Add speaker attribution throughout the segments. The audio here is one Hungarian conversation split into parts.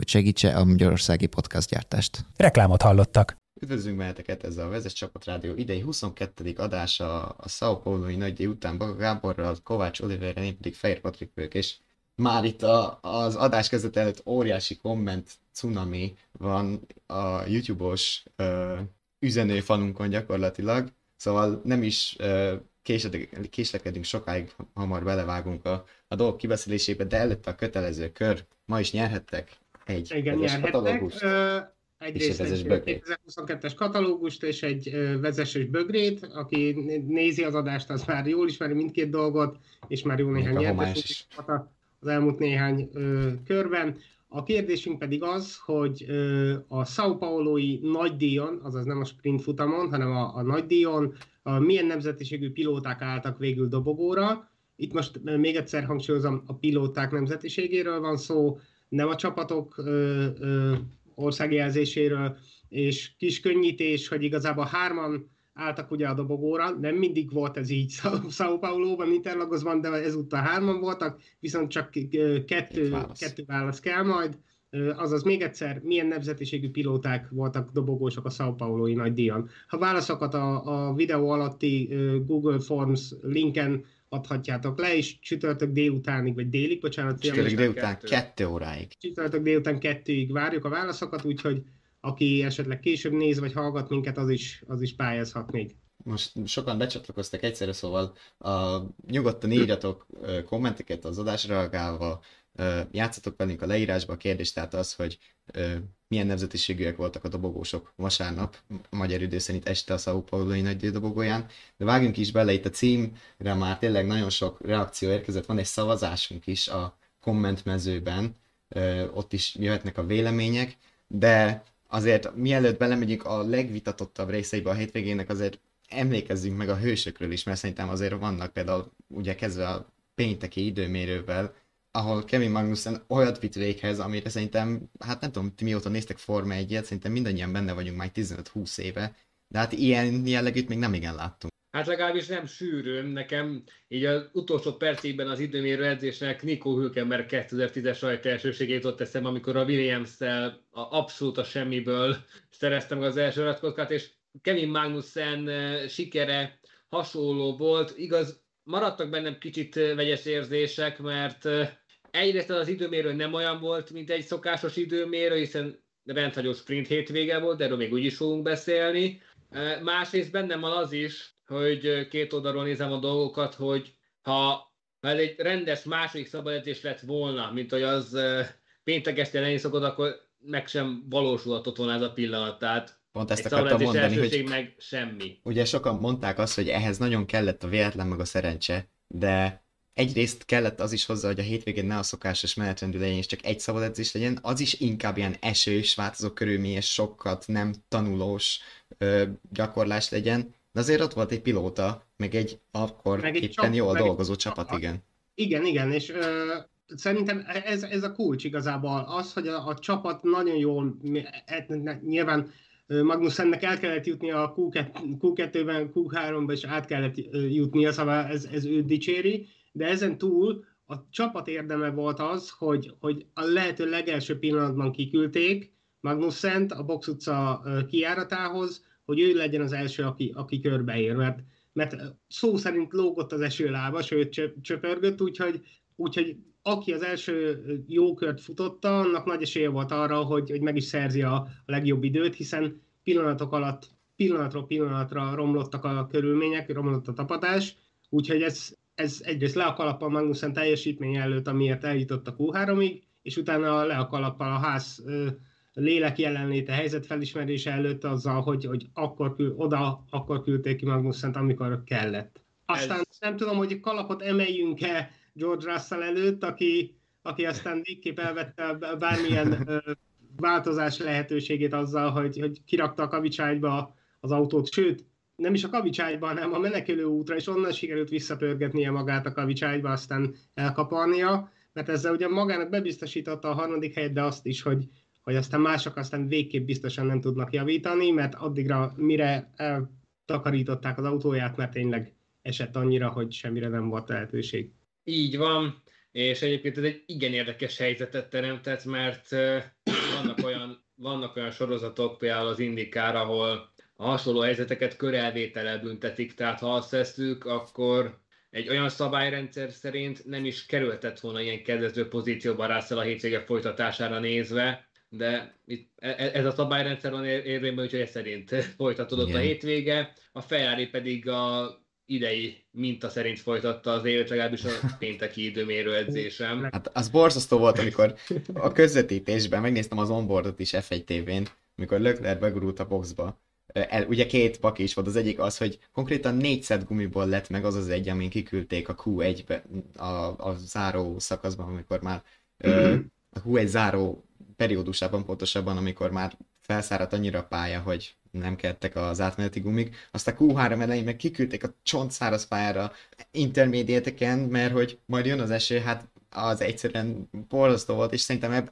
Speaker 1: hogy segítse a magyarországi podcastgyártást.
Speaker 2: Reklámot hallottak.
Speaker 3: Üdvözlünk benneteket, ez a Vezes Csapat Rádió idei 22. adása a Sao Paulo-i nagy után Baga Gáborral, Kovács Oliverrel, én pedig Fehér Patrik vagyok, és már itt a, az adás kezdet előtt óriási komment cunami van a YouTube-os uh, üzenőfalunkon gyakorlatilag, szóval nem is uh, késlekedünk sokáig, hamar belevágunk a, a dolgok kibeszélésébe, de előtte a kötelező kör. Ma is nyerhettek egy
Speaker 4: Igen. Ö, egyrészt
Speaker 3: egy vezes
Speaker 4: egy
Speaker 3: bögrét.
Speaker 4: 2022-es katalógust és egy ö, vezesős bögrét, aki né- nézi az adást, az már jól ismeri mindkét dolgot, és már jó néhány nyertes az elmúlt néhány ö, körben. A kérdésünk pedig az, hogy ö, a Sao Paulo-i nagydíjon, azaz nem a sprint futamon, hanem a, a nagydíjon, a milyen nemzetiségű pilóták álltak végül dobogóra. Itt most még egyszer hangsúlyozom, a pilóták nemzetiségéről van szó, nem a csapatok ö, ö, országjelzéséről, és kis könnyítés, hogy igazából hárman álltak ugye a dobogóra, nem mindig volt ez így Sao Paulo-ban, Interlagosban, de ezúttal hárman voltak, viszont csak kettő,
Speaker 3: válasz.
Speaker 4: kettő válasz kell majd. Azaz még egyszer, milyen nemzetiségű pilóták voltak dobogósok a Sao Paulo-i nagy díjon. Ha válaszokat a, a videó alatti Google Forms linken adhatjátok le, és csütörtök délutánig, vagy délig, bocsánat,
Speaker 3: Csütörtök délután kettő óráig.
Speaker 4: csütörtök délután kettőig várjuk a válaszokat, úgyhogy aki esetleg később néz vagy hallgat minket, az is, az is pályázhat még.
Speaker 3: Most sokan becsatlakoztak egyszerre, szóval a, nyugodtan írjatok kommenteket az adásra reagálva, játszatok velünk a leírásba a kérdés, tehát az, hogy milyen nemzetiségűek voltak a dobogósok vasárnap, magyar idő szerint este a Sao Paulo-i dobogóján, de vágjunk is bele itt a címre, már tényleg nagyon sok reakció érkezett, van egy szavazásunk is a kommentmezőben, ott is jöhetnek a vélemények, de azért mielőtt belemegyünk a legvitatottabb részeibe a hétvégének, azért emlékezzünk meg a hősökről is, mert szerintem azért vannak például ugye kezdve a pénteki időmérővel, ahol Kevin Magnussen olyat vitt véghez, amire szerintem, hát nem tudom, ti mióta néztek Forma 1 szerintem mindannyian benne vagyunk már 15-20 éve, de hát ilyen jellegűt még nem igen láttunk.
Speaker 5: Hát legalábbis nem sűrűn. Nekem így az utolsó percében az időmérő edzésnek Nico Hülkenberg 2010-es rajta elsőségét jutott eszembe, amikor a Williams-tel a abszolút a semmiből szereztem az első rajtkockát, és Kevin Magnussen eh, sikere hasonló volt. Igaz, maradtak bennem kicsit vegyes érzések, mert eh, egyrészt az időmérő nem olyan volt, mint egy szokásos időmérő, hiszen rendhagyó sprint hétvége volt, de erről még úgy is fogunk beszélni. Másrészt bennem van az is, hogy két oldalról nézem a dolgokat, hogy ha, ha ez egy rendes második szabadedzés lett volna, mint hogy az péntek este lenni szokott, akkor meg sem valósulhatott volna ez a pillanat. Tehát
Speaker 3: Pont
Speaker 5: egy
Speaker 3: ezt akartam
Speaker 5: szabadedzés
Speaker 3: mondani, hogy
Speaker 5: meg semmi.
Speaker 3: ugye sokan mondták azt, hogy ehhez nagyon kellett a véletlen meg a szerencse, de egyrészt kellett az is hozzá, hogy a hétvégén ne a szokásos menetrendű legyen, és csak egy szabad edzés legyen, az is inkább ilyen esős, változó körülményes, sokat nem tanulós ö, gyakorlás legyen, de azért ott volt egy pilóta, meg egy akkor
Speaker 4: Meg egy
Speaker 3: éppen jól
Speaker 4: meg egy
Speaker 3: dolgozó csapat,
Speaker 4: csapat.
Speaker 3: igen.
Speaker 4: Igen, igen, és ö, szerintem ez, ez a kulcs igazából. Az, hogy a, a csapat nagyon jól, e- nyilván Magnussennek el kellett jutni a Q2, Q2-ben, Q3-ban, és át kellett jutnia, szóval ez, ez őt dicséri, de ezen túl a csapat érdeme volt az, hogy, hogy a lehető legelső pillanatban kiküldték Magnussent a Box utca ö, kijáratához, hogy ő legyen az első, aki, aki körbeér, mert mert szó szerint lógott az esőlába, sőt csö- csöpörgött, úgyhogy, úgyhogy aki az első jó kört futotta, annak nagy esélye volt arra, hogy, hogy meg is szerzi a, a legjobb időt, hiszen pillanatok alatt, pillanatról pillanatra romlottak a körülmények, romlott a tapadás, úgyhogy ez, ez egyrészt le a kalappal Magnussen teljesítmény előtt, amiért eljutott a Q3-ig, és utána le a kalappal a ház lélek jelenléte, helyzet felismerése előtt azzal, hogy, hogy akkor kül, oda akkor küldték ki Magnussen-t, amikor kellett. Aztán
Speaker 5: Ez-
Speaker 4: nem tudom, hogy kalapot emeljünk-e George Russell előtt, aki, aki aztán végképp elvette bármilyen változás lehetőségét azzal, hogy, hogy kirakta a kavicságyba az autót, sőt, nem is a kavicságyba, hanem a menekülő útra, és onnan sikerült visszapörgetnie magát a kavicságyba, aztán elkaparnia, mert ezzel ugye magának bebiztosította a harmadik helyet, de azt is, hogy, hogy aztán mások aztán végképp biztosan nem tudnak javítani, mert addigra mire eltakarították az autóját, mert tényleg esett annyira, hogy semmire nem volt lehetőség.
Speaker 5: Így van, és egyébként ez egy igen érdekes helyzetet teremtett, mert vannak olyan, vannak olyan sorozatok, például az Indikár, ahol a hasonló helyzeteket körelvétele büntetik, tehát ha azt veszük, akkor egy olyan szabályrendszer szerint nem is kerülhetett volna ilyen kedvező pozícióban Russell a hétvége folytatása nézve, de itt, e, e, ez a szabályrendszer van érvényben, úgyhogy ez szerint folytatódott Igen. a hétvége, a Ferrari pedig a idei minta szerint folytatta az évet, legalábbis a pénteki időmérő edzésem.
Speaker 3: Hát az borzasztó volt, amikor a közvetítésben megnéztem az onboardot is F1 TV-n, amikor Leclerc begurult a boxba. El, ugye két pak is volt, az egyik az, hogy konkrétan négy set gumiból lett meg az az egy, amin kiküldték a Q1-be, a, a záró szakaszban, amikor már mm-hmm. a Q1 záró periódusában pontosabban, amikor már felszáradt annyira a pálya, hogy nem kettek az átmeneti gumik. Azt a Q3 elején meg kiküldték a csont száraz pályára intermédiéteken, mert hogy majd jön az eső, hát az egyszerűen borzasztó volt, és szerintem ebb,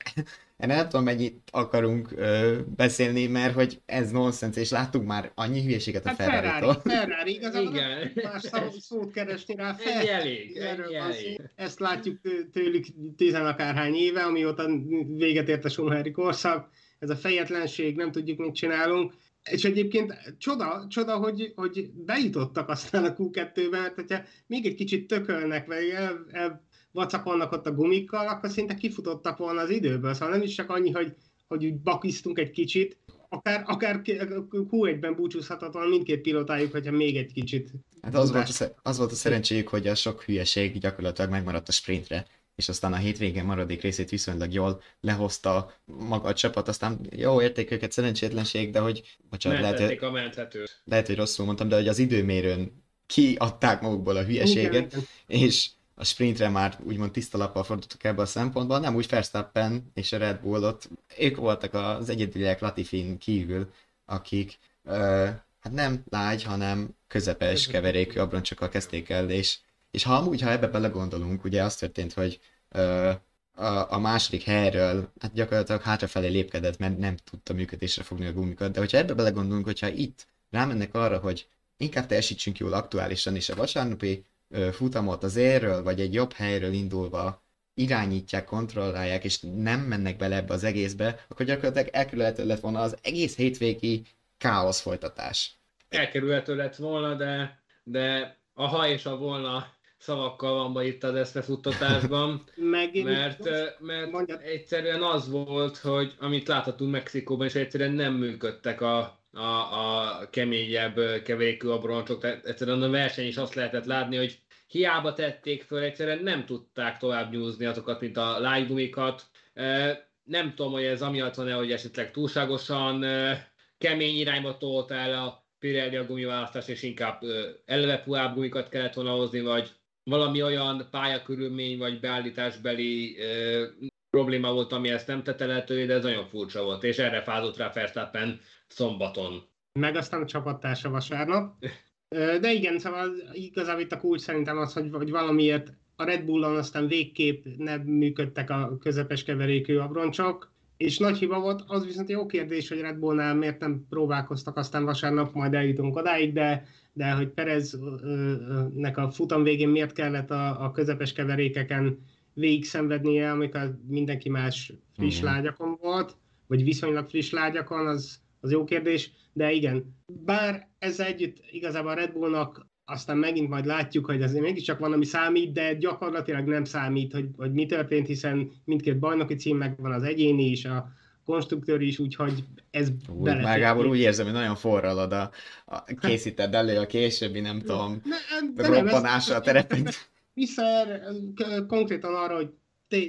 Speaker 3: én nem tudom, mennyit akarunk ö, beszélni, mert hogy ez nonsens, és láttuk már annyi hülyeséget a hát Ferrari-tól.
Speaker 4: Ferrari, Ferrari igazából Igen. más szót keresni rá.
Speaker 5: Ennyi elég, ennyi elég.
Speaker 4: Ezt látjuk tőlük tizenakárhány éve, amióta véget ért a Schumacher korszak, ez a fejetlenség, nem tudjuk, mit csinálunk. És egyébként csoda, csoda hogy, hogy bejutottak aztán a Q2-be, mert hogyha még egy kicsit tökölnek, vagy el, el vacakolnak ott a gumikkal, akkor szinte kifutottak volna az időből. Szóval nem is csak annyi, hogy, hogy úgy bakisztunk egy kicsit, akár, akár Q1-ben búcsúzhatatlan mindkét pilotájuk, hogyha még egy kicsit.
Speaker 3: Hát az volt, a, az volt a szerencséjük, hogy a sok hülyeség gyakorlatilag megmaradt a sprintre és aztán a hétvégén maradék részét viszonylag jól lehozta maga a csapat, aztán jó érték őket szerencsétlenség, de hogy
Speaker 5: bocsánat, lehet, hogy, a menthetőt.
Speaker 3: lehet, hogy rosszul mondtam, de hogy az időmérőn kiadták magukból a hülyeséget, Igen. és a sprintre már úgymond tiszta lappal fordultak ebbe a szempontból, nem úgy Verstappen és a Red Bull ott, ők voltak az egyedüliek Latifin kívül, akik uh, hát nem lágy, hanem közepes keverékű abroncsokkal kezdték el, és és ha amúgy, ha ebbe belegondolunk, ugye az történt, hogy ö, a, a második helyről hát gyakorlatilag hátrafelé lépkedett, mert nem tudta működésre fogni a gumikat, de hogyha ebbe belegondolunk, hogyha itt rámennek arra, hogy inkább teljesítsünk jól aktuálisan, és a vasárnapi ö, futamot az érről, vagy egy jobb helyről indulva irányítják, kontrollálják, és nem mennek bele ebbe az egészbe, akkor gyakorlatilag elkerülhető lett volna az egész hétvégi káosz folytatás.
Speaker 5: Elkerülhető lett volna, de, de a ha és a volna szavakkal van be itt az eszmefuttatásban, mert, mert Mondjad. egyszerűen az volt, hogy amit láthatunk Mexikóban, és egyszerűen nem működtek a, a, a keményebb keverékű abroncsok, tehát egyszerűen a verseny is azt lehetett látni, hogy hiába tették föl, egyszerűen nem tudták tovább nyúzni azokat, mint a lájgumikat. Nem tudom, hogy ez amiatt van-e, hogy esetleg túlságosan kemény irányba tolta el a Pirelli a gumiválasztás, és inkább eleve puhább gumikat kellett volna hozni, vagy valami olyan pályakörülmény vagy beállításbeli ö, probléma volt, ami ezt nem tette lehetővé, de ez nagyon furcsa volt, és erre fázott rá Verstappen szombaton.
Speaker 4: Meg aztán a csapattársa vasárnap. De igen, szóval igazából itt a kulcs szerintem az, hogy, hogy valamiért a Red Bullon aztán végképp nem működtek a közepes keverékű abroncsok, és nagy hiba volt, az viszont jó kérdés, hogy Red Bullnál miért nem próbálkoztak, aztán vasárnap majd eljutunk odáig, de de hogy Pereznek a futam végén miért kellett a, a közepes keverékeken végig szenvednie, amikor mindenki más friss igen. lágyakon volt, vagy viszonylag friss lágyakon, az, az jó kérdés, de igen, bár ez együtt igazából a Red Bullnak aztán megint majd látjuk, hogy azért mégiscsak van, ami számít, de gyakorlatilag nem számít, hogy, hogy mi történt, hiszen mindkét bajnoki cím megvan az egyéni is, a, konstruktőr is, úgyhogy ez
Speaker 3: úgy, Már Gábor úgy érzem, hogy nagyon forralod a, a készíted elő a későbbi, nem tudom, ne, robbanása a terepen.
Speaker 4: Visszaer konkrétan arra, hogy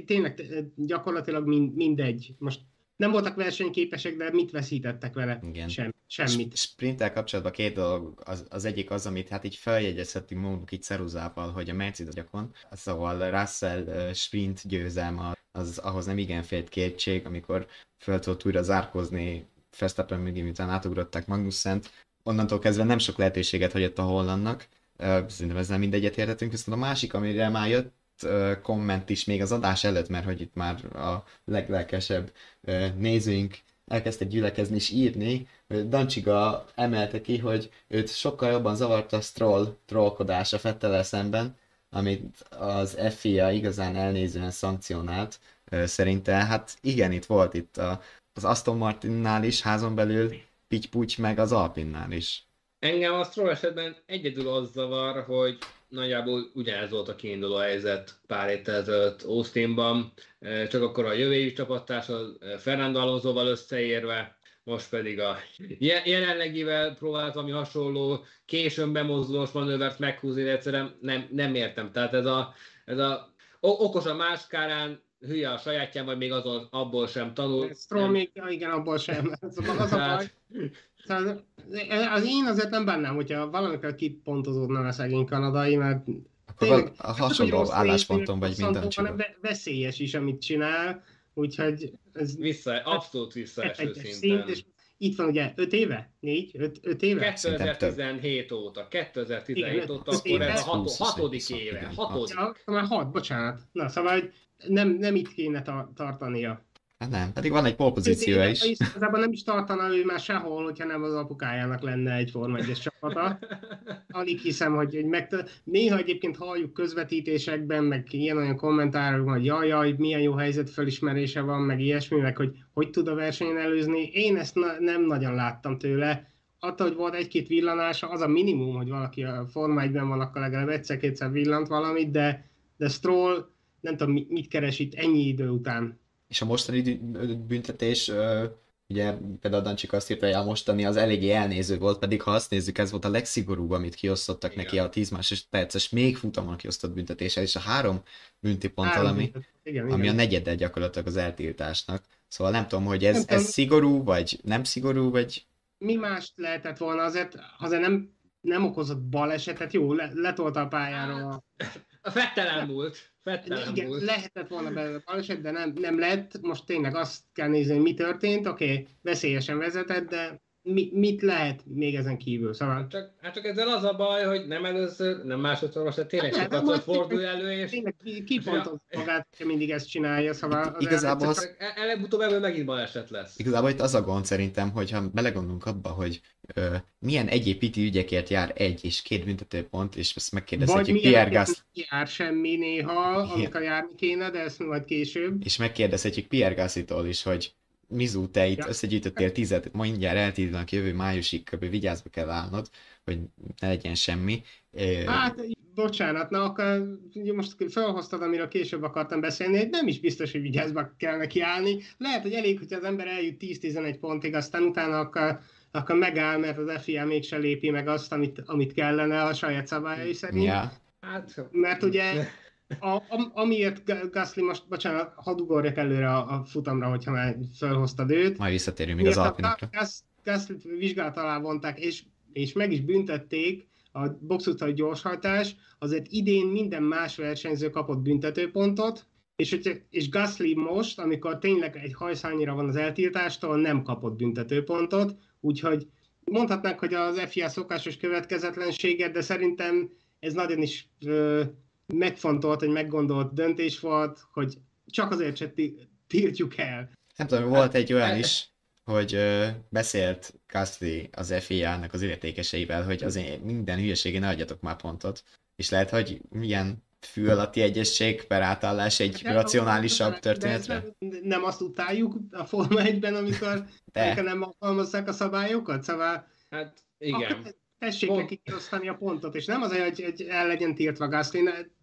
Speaker 4: tényleg gyakorlatilag mindegy. Most nem voltak versenyképesek, de mit veszítettek vele?
Speaker 3: Igen.
Speaker 4: Sem, semmit.
Speaker 3: Sprinttel kapcsolatban két dolog, az, az egyik az, amit hát így feljegyezhetünk magunk itt ceruzával, hogy a Mercedes gyakon, szóval Russell sprint győzelme az ahhoz nem igen félt kétség, amikor föl tudott újra zárkozni Verstappen mögé, miután átugrották Magnussen-t, onnantól kezdve nem sok lehetőséget hagyott a hollandnak, szerintem ezzel mindegyet értetünk, viszont a másik, amire már jött komment is még az adás előtt, mert hogy itt már a leglelkesebb nézőink elkezdtek gyülekezni és írni, Dancsiga emelte ki, hogy őt sokkal jobban zavarta a Stroll trollkodása Fettel szemben, amit az FIA igazán elnézően szankcionált szerinte. Hát igen, itt volt itt a, az Aston Martinnál is házon belül, pitty meg az Alpinnál is.
Speaker 5: Engem a Stroll esetben egyedül az zavar, hogy nagyjából ugyanez volt a kiinduló helyzet pár héttel ezelőtt Austinban, csak akkor a jövő évi csapattárs Fernando Alonsoval összeérve, most pedig a jelenlegivel próbált valami hasonló későn bemozdulós manővert meghúzni, de egyszerűen nem, nem értem. Tehát ez a, ez a okos a máskárán, hülye a sajátján, vagy még azon, abból sem tanul.
Speaker 4: Stroll még, igen, abból sem. Az, az a baj. Szóval az én azért nem bennem, hogyha valamikor kipontozódna a szegény kanadai, mert
Speaker 3: tényleg, a hasonló állásponton vagy minden
Speaker 4: hanem veszélyes is, amit csinál, úgyhogy
Speaker 5: ez Vissza, abszolút visszaeső szinten. Szint, és
Speaker 4: itt van ugye 5 éve? 4? 5, 5 éve?
Speaker 5: 2017 óta, 2017 Igen, óta, akkor ez a hat, hatodik éve, hatodik. Ja,
Speaker 4: már hat, bocsánat. Na, szóval hogy nem, nem itt kéne tartania.
Speaker 3: Hát nem, pedig van egy polpozíciója is.
Speaker 4: Igazából nem is tartana ő már sehol, hogyha nem az apukájának lenne egy Forma 1 csapata. Alig hiszem, hogy, hogy meg... Néha egyébként halljuk közvetítésekben, meg ilyen-olyan kommentárokban, hogy jaj, jaj, milyen jó helyzet felismerése van, meg ilyesmi, meg hogy hogy tud a versenyen előzni. Én ezt na- nem nagyon láttam tőle. Attól, hogy volt egy-két villanása, az a minimum, hogy valaki a Forma 1-ben van, akkor legalább egyszer-kétszer villant valamit, de, de Stroll nem tudom, mit keres itt ennyi idő után
Speaker 3: és a mostani büntetés, ugye például Dancsik azt írta, hogy a mostani az eléggé elnéző volt, pedig ha azt nézzük, ez volt a legszigorúbb, amit kiosztottak igen. neki a 10 perces, még futamon kiosztott büntetéssel, és a három büntipont ami, igen, ami igen. a negyeddel gyakorlatilag az eltiltásnak. Szóval nem tudom, hogy ez, ez szigorú, vagy nem szigorú, vagy...
Speaker 4: Mi mást lehetett volna azért, azért nem, nem okozott balesetet, jó, le, letolta a pályáról a...
Speaker 5: A Fettel elmúlt.
Speaker 4: Igen, volt. lehetett volna belőle baleset, de nem, nem lett. Most tényleg azt kell nézni, hogy mi történt. Oké, okay, veszélyesen vezetett, de mi, mit lehet még ezen kívül? Szóval...
Speaker 5: Csak, hát csak ezzel az a baj, hogy nem először, nem másodszor, most tényleg hát, sokat fordul elő, és...
Speaker 4: Tényleg kipontoz magát, hogy mindig ezt csinálja, szóval...
Speaker 3: Itt, igazából az...
Speaker 5: Előbb-utóbb ebből megint baleset lesz.
Speaker 3: Igazából itt az a gond szerintem, hogyha belegondolunk abba, hogy ö, milyen egyéb piti ügyekért jár egy és két büntetőpont, és ezt megkérdezhetjük Pierre Gasly...
Speaker 4: jár semmi néha, amikor járni kéne, de ezt majd később.
Speaker 3: És megkérdezhetjük Pierre Gasly-tól is, hogy Mizu, te itt ja. összegyűjtöttél tizet, mindjárt eltíznak jövő májusig, kb. vigyázba kell állnod, hogy ne legyen semmi.
Speaker 4: Hát, bocsánat, na akkor most felhoztad, amiről később akartam beszélni, hogy nem is biztos, hogy vigyázba kell neki állni. Lehet, hogy elég, hogy az ember eljut 10-11 pontig, aztán utána akkor, akkor megáll, mert az FIA mégse lépi meg azt, amit, amit kellene a saját szabályai szerint. Ja. Hát, mert ugye a, amiért Gasly most, bocsánat, hadd ugorjak előre a, a futamra, hogyha már felhoztad őt.
Speaker 3: Majd visszatérünk még az Alpinokra.
Speaker 4: Gasly vizsgálat alá vonták, és, és meg is büntették a boxutcai gyorshajtás, azért idén minden más versenyző kapott büntetőpontot, és, és Gasly most, amikor tényleg egy hajszányira van az eltiltástól, nem kapott büntetőpontot, úgyhogy mondhatnánk, hogy az FIA szokásos következetlensége, de szerintem ez nagyon is ö, megfontolt, hogy meggondolt döntés volt, hogy csak azért se tiltjuk el.
Speaker 3: Nem tudom, volt egy olyan is, hogy ö, beszélt Gasly az FIA-nak az illetékeseivel, hogy azért minden hülyeségén adjatok már pontot. És lehet, hogy milyen fű alatti egyesség per átállás egy de racionálisabb történetre?
Speaker 4: Nem azt utáljuk a Forma 1-ben, amikor, amikor nem alkalmazzák a szabályokat? Szóval
Speaker 5: hát igen.
Speaker 4: Tessék neki kiosztani a pontot, és nem azért, hogy, hogy el legyen tiltva Gasly,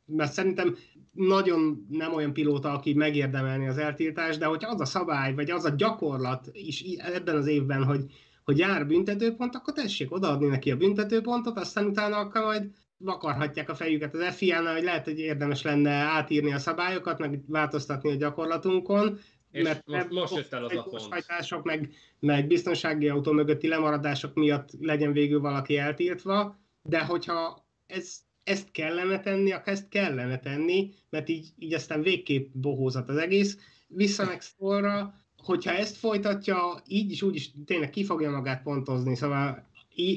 Speaker 4: mert szerintem nagyon nem olyan pilóta, aki megérdemelni az eltiltást, de hogyha az a szabály, vagy az a gyakorlat is ebben az évben, hogy, hogy jár büntetőpont, akkor tessék odaadni neki a büntetőpontot, aztán utána akkor majd vakarhatják a fejüket az FIA-nál, hogy lehet, hogy érdemes lenne átírni a szabályokat, meg változtatni a gyakorlatunkon,
Speaker 5: És
Speaker 4: mert
Speaker 5: most, most jött el az a pont.
Speaker 4: Meg, meg biztonsági autó mögötti lemaradások miatt legyen végül valaki eltiltva, de hogyha ez, ezt kellene tenni, akkor ezt kellene tenni, mert így, így aztán végképp bohózat az egész. Vissza meg szorra, hogyha ezt folytatja, így is úgy is tényleg ki fogja magát pontozni, szóval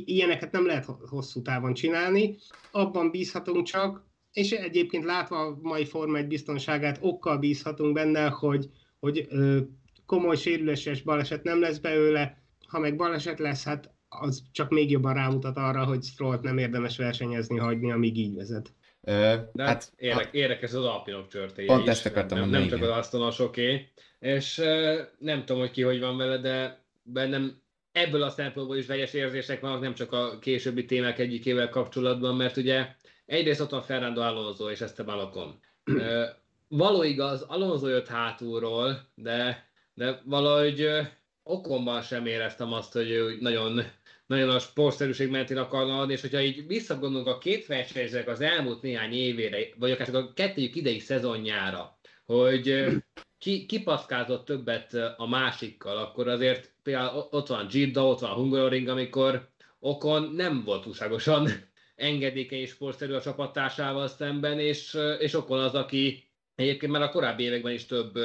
Speaker 4: ilyeneket nem lehet hosszú távon csinálni, abban bízhatunk csak, és egyébként látva a mai Forma egy biztonságát, okkal bízhatunk benne, hogy, hogy ö, komoly sérüléses baleset nem lesz belőle, ha meg baleset lesz, hát az csak még jobban rámutat arra, hogy Strollt nem érdemes versenyezni hagyni, amíg így vezet.
Speaker 5: Ö, De hát, érdek, hát, érdekes az Alpinok csörtéje
Speaker 3: Pont is. ezt akartam
Speaker 5: nem,
Speaker 3: mondani.
Speaker 5: Nem csak az asztalosoké. És nem tudom, hogy ki hogy van vele, de bennem ebből a szempontból is vegyes érzések vannak, nem csak a későbbi témák egyikével kapcsolatban, mert ugye egyrészt ott van Fernando Alonso és Esteban Ocon. Uh, való igaz, Alonso jött hátulról, de, de valahogy uh, Okonban sem éreztem azt, hogy ő nagyon nagyon a sportszerűség mentén akarna adni, és hogyha így visszagondolunk a két versenyzők az elmúlt néhány évére, vagy akár csak a kettőjük idei szezonjára, hogy ki, kipaszkázott többet a másikkal, akkor azért például ott van Gidda, ott van Hungaroring, amikor Okon nem volt túlságosan engedékeny és sportszerű a csapattársával szemben, és, és Okon az, aki egyébként már a korábbi években is több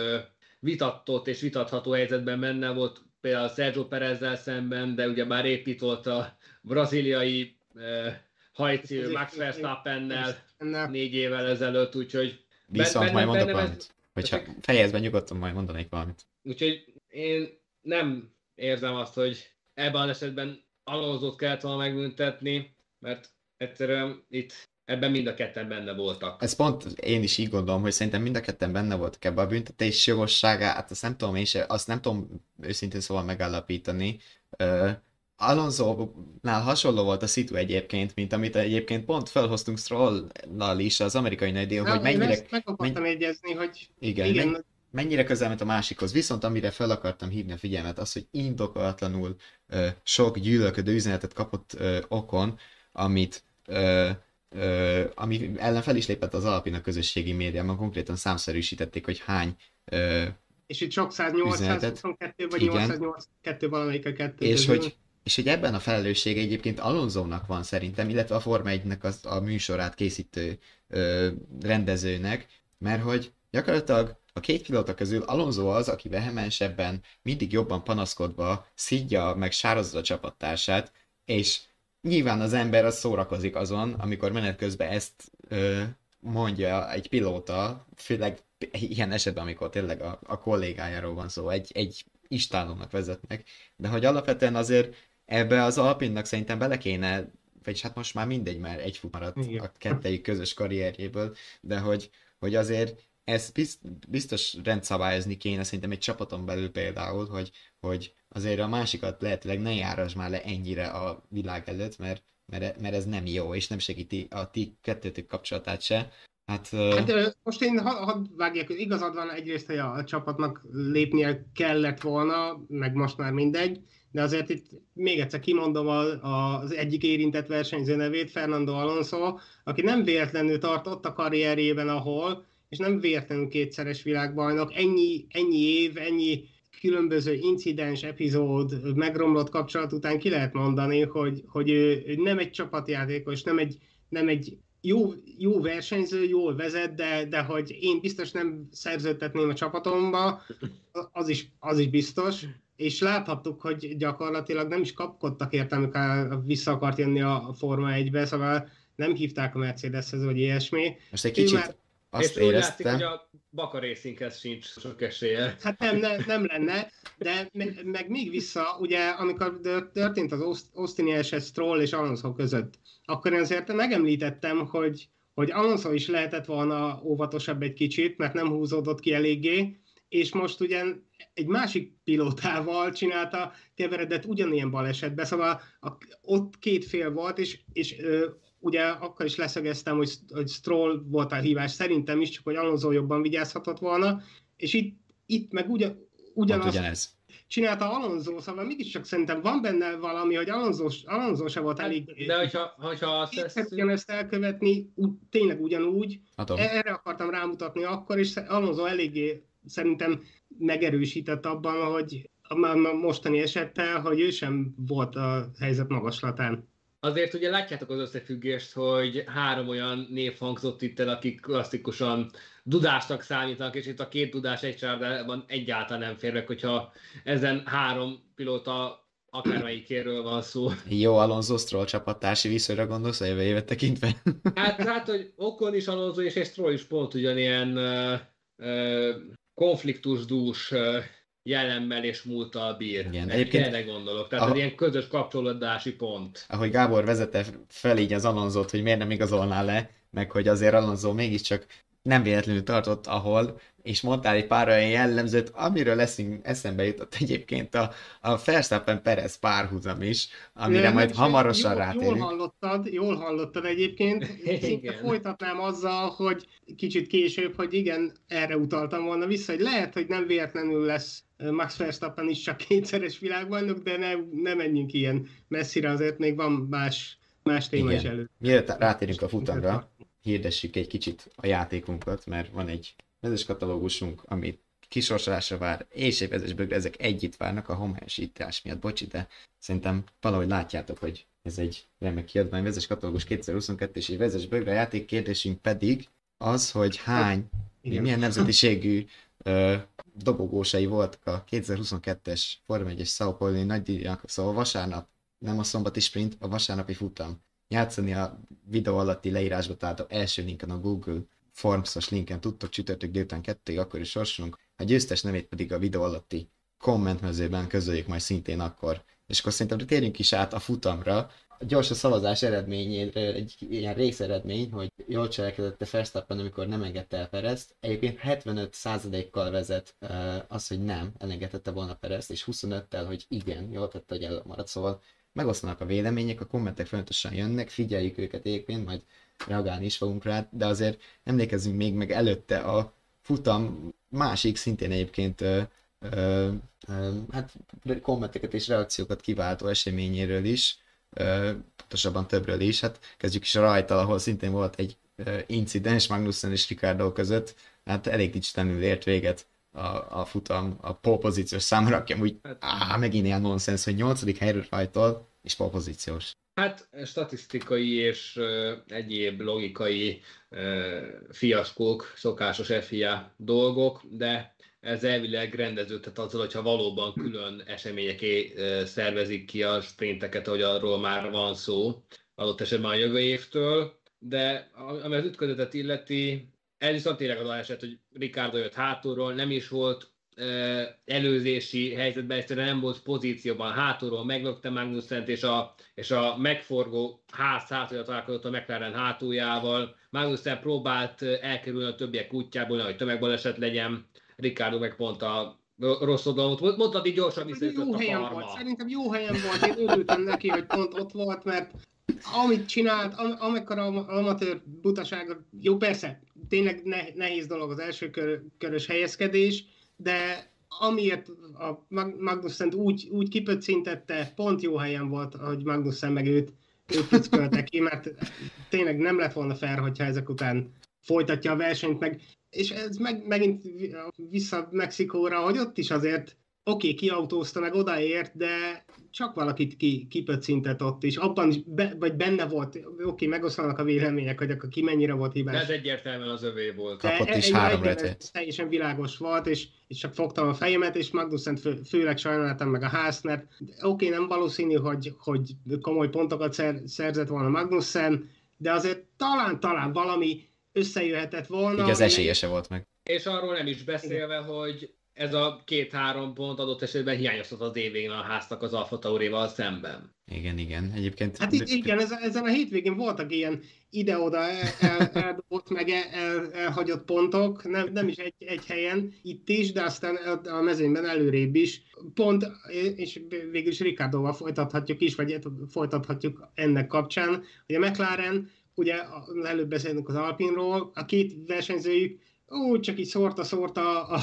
Speaker 5: vitatott és vitatható helyzetben benne volt, például Sergio Perezzel szemben, de ugye már épított a braziliai eh, hajcívő Max Verstappennel négy évvel ezelőtt, úgyhogy
Speaker 3: Viszont majd mondok valamit. Hogyha fejezben nyugodtan majd mondanék valamit.
Speaker 5: Úgyhogy én nem érzem azt, hogy ebben az esetben Alonso-t kellett volna megbüntetni, mert egyszerűen itt ebben mind a ketten benne voltak.
Speaker 3: Ez pont én is így gondolom, hogy szerintem mind a ketten benne voltak ebben a büntetés jogosságát, hát azt nem tudom én se, azt nem tudom őszintén szóval megállapítani. Uh, Alonso-nál hasonló volt a szitu egyébként, mint amit egyébként pont felhoztunk Stroll-nal is az amerikai nagydíjon, hogy mennyire... Ezt
Speaker 4: meg akartam menny... egyezni, hogy
Speaker 3: igen, igen. Menny... mennyire közel ment a másikhoz. Viszont amire fel akartam hívni a figyelmet, az, hogy indokolatlanul uh, sok gyűlölködő üzenetet kapott uh, okon, amit uh, ö, ami ellen fel is lépett az alapin a közösségi médiában, konkrétan számszerűsítették, hogy hány ö,
Speaker 4: és itt sok 822 vagy igen. 882 valamelyik a kettő
Speaker 3: és hogy, és hogy ebben a felelősség egyébként Alonzónak van szerintem, illetve a Forma 1 a műsorát készítő ö, rendezőnek, mert hogy gyakorlatilag a két pilóta közül Alonso az, aki vehemensebben, mindig jobban panaszkodva szidja meg sározza a csapattársát, és nyilván az ember az szórakozik azon, amikor menet közben ezt ö, mondja egy pilóta, főleg ilyen esetben, amikor tényleg a, a kollégájáról van szó, egy, egy istálónak vezetnek, de hogy alapvetően azért ebbe az Alpinnak szerintem bele kéne, vagy hát most már mindegy, mert egy fut maradt Igen. a kettejük közös karrierjéből, de hogy, hogy azért ezt biztos rendszabályozni kéne szerintem egy csapaton belül például, hogy, hogy azért a másikat lehetőleg ne járas már le ennyire a világ előtt, mert, mert, mert ez nem jó, és nem segíti a ti kettőtök kapcsolatát se. Hát,
Speaker 4: hát most én hadd ha vágjak, hogy igazad van egyrészt, hogy a, csapatnak lépnie kellett volna, meg most már mindegy, de azért itt még egyszer kimondom az egyik érintett versenyző nevét, Fernando Alonso, aki nem véletlenül tartott a karrierjében, ahol, és nem véletlenül kétszeres világbajnok, ennyi, ennyi év, ennyi különböző incidens, epizód, megromlott kapcsolat után ki lehet mondani, hogy, hogy ő nem egy csapatjátékos, nem egy, nem egy jó, jó versenyző, jól vezet, de, de hogy én biztos nem szerződtetném a csapatomba, az is, az is biztos. És láthattuk, hogy gyakorlatilag nem is kapkodtak érte, amikor vissza akart jönni a Forma 1-be, szóval nem hívták a Mercedeshez, vagy ilyesmi.
Speaker 3: Most egy kicsit, már azt
Speaker 5: és éreztem... úgy látszik, hogy a Baka Racinghez sincs sok esélye.
Speaker 4: Hát nem, ne, nem lenne, de meg, meg még vissza, ugye amikor történt az Austini eset Stroll és Alonso között, akkor én azért megemlítettem, hogy, hogy Alonso is lehetett volna óvatosabb egy kicsit, mert nem húzódott ki eléggé, és most ugye egy másik pilótával csinálta keveredett ugyanilyen balesetbe, szóval a, ott két fél volt, és, és ö, ugye akkor is leszögeztem, hogy, hogy Stroll volt a hívás, szerintem is, csak hogy Alonso jobban vigyázhatott volna, és itt, itt meg ugyan, ugyanaz, ugyanez. csinálta Alonso, szóval mégiscsak szerintem van benne valami, hogy Alonso, Alonso se volt elég...
Speaker 5: De hogyha, hogyha azt
Speaker 4: ezt... ezt elkövetni, ú, tényleg ugyanúgy, Adom. erre akartam rámutatni akkor, és Alonso eléggé szerintem megerősített abban, hogy a mostani esettel, hogy ő sem volt a helyzet magaslatán.
Speaker 5: Azért ugye látjátok az összefüggést, hogy három olyan név hangzott itt el, akik klasszikusan dudásnak számítanak, és itt a két dudás egy csárdában egyáltalán nem férnek, hogyha ezen három pilóta akármelyikéről van szó.
Speaker 3: Jó, Alonso Stroll csapattársi viszonyra gondolsz a jövő évet tekintve?
Speaker 5: Hát, hát, hogy Okon is Alonso és egy Stroll is pont ugyanilyen uh, uh, konfliktusdús uh, jelemmel és múlttal bír. Igen, egyébként erre gondolok. Tehát ahogy, ilyen közös kapcsolódási pont.
Speaker 3: Ahogy Gábor vezette fel így az Alonzót, hogy miért nem igazolná le, meg hogy azért Alonso mégiscsak nem véletlenül tartott, ahol, és mondtál egy pár olyan jellemzőt, amiről leszünk, eszembe jutott egyébként a, a Verstappen Perez párhuzam is, amire majd is, hamarosan jól, rátérünk.
Speaker 4: Jól hallottad, jól hallottad egyébként. Szinte folytatnám azzal, hogy kicsit később, hogy igen, erre utaltam volna vissza, hogy lehet, hogy nem véletlenül lesz Max Verstappen is csak kétszeres világbajnok, de ne, ne menjünk ilyen messzire, azért még van más, más téma igen. is előtt.
Speaker 3: Mielőtt rátérünk a futamra, hirdessük egy kicsit a játékunkat, mert van egy vezes katalógusunk, amit kisorsolásra vár, és egy vezes bögre, ezek együtt várnak a homhelyesítás miatt, bocsi, de szerintem valahogy látjátok, hogy ez egy remek kiadvány, vezes katalógus 2022 és egy vezes bögre, játék. Kérdésünk pedig az, hogy hány, hát, milyen nemzetiségű dobogósai voltak a 2022-es Forma 1-es Sao Paulo nagydíjak, szóval vasárnap, nem a szombati sprint, a vasárnapi futam játszani a videó alatti leírásba, a első linken a Google Forms-os linken tudtok csütörtök délután kettőig, akkor is sorsolunk. A győztes nevét pedig a videó alatti kommentmezőben közöljük majd szintén akkor. És akkor szerintem térjünk is át a futamra. Gyors a szavazás eredményéről egy ilyen részeredmény, hogy jól cselekedett a Verstappen, amikor nem engedte el Perezt. Egyébként 75%-kal vezet az, hogy nem elengedette volna Perezt, és 25-tel, hogy igen, jól tette, hogy elmaradt. Szóval megosztanak a vélemények, a kommentek folyamatosan jönnek, figyeljük őket egyébként, majd reagálni is fogunk rá, de azért emlékezzünk még meg előtte a futam másik szintén egyébként ö, ö, ö, hát kommenteket és reakciókat kiváltó eseményéről is, pontosabban többről is, hát kezdjük is a rajtal, ahol szintén volt egy incidens Magnussen és Ricardo között, hát elég dicstenül ért véget a, a futam, a pole pozíciós számra, aki amúgy, hát, á, megint ilyen nonsens, hogy nyolcadik helyről rajtol, és pole pozíciós.
Speaker 5: Hát statisztikai és uh, egyéb logikai uh, fiaskók, szokásos FIA dolgok, de ez elvileg rendeződhet azzal, hogyha valóban külön eseményeké szervezik ki a sprinteket, hogy arról már van szó, adott esetben a jövő évtől, de ami az ütközetet illeti, ez viszont tényleg az eset, hogy Ricardo jött hátulról, nem is volt előzési helyzetben egyszerűen nem volt pozícióban, hátulról meglökte Magnussen és a, és a megforgó ház hátulja találkozott a McLaren hátuljával. Magnussen próbált elkerülni a többiek útjából, hogy tömegbaleset legyen, Ricardo meg pont a rossz oldalon volt. Mondtad így gyorsan visszajutott
Speaker 4: jó a helyen volt. Szerintem jó helyen volt. Én örültem neki, hogy pont ott volt, mert amit csinált, am- amikor a amatőr butasága, jó persze, tényleg ne- nehéz dolog az első kör- körös helyezkedés, de amiért a Magnussen úgy, úgy kipöccintette, pont jó helyen volt, hogy Magnussen meg őt, őt pückölte ki, mert tényleg nem lett volna fair, hogyha ezek után folytatja a versenyt, meg, és ez meg, megint vissza Mexikóra, hogy ott is azért oké, okay, kiautózta, meg odaért, de csak valakit ki, kipöccintett ott is. Abban is, be, vagy benne volt, oké, okay, megoszlanak a vélemények, hogy akkor ki mennyire volt hibás. De
Speaker 5: ez egyértelműen az övé volt.
Speaker 3: De Kapott is három
Speaker 4: Teljesen világos volt, és, és csak fogtam a fejemet, és Magnussen fő, főleg sajnáltam meg a ház, mert oké, okay, nem valószínű, hogy, hogy komoly pontokat szer, szerzett volna Magnussen, de azért talán-talán valami összejöhetett volna.
Speaker 3: Így az esélyese volt meg.
Speaker 5: És arról nem is beszélve, Igen. hogy ez a két-három pont adott esetben hiányozhat az évén a háznak az Alfa Taurival szemben.
Speaker 3: Igen, igen. Egyébként...
Speaker 4: Hát igen, ezen a hétvégén voltak ilyen ide-oda el, el, eldobott, meg el, el, elhagyott pontok, nem, nem is egy, egy helyen, itt is, de aztán a mezőnyben előrébb is. Pont, és végül is Ricardoval folytathatjuk is, vagy folytathatjuk ennek kapcsán, hogy a McLaren, ugye előbb beszélünk az Alpinról, a két versenyzőjük úgy csak így szórta-szórta a,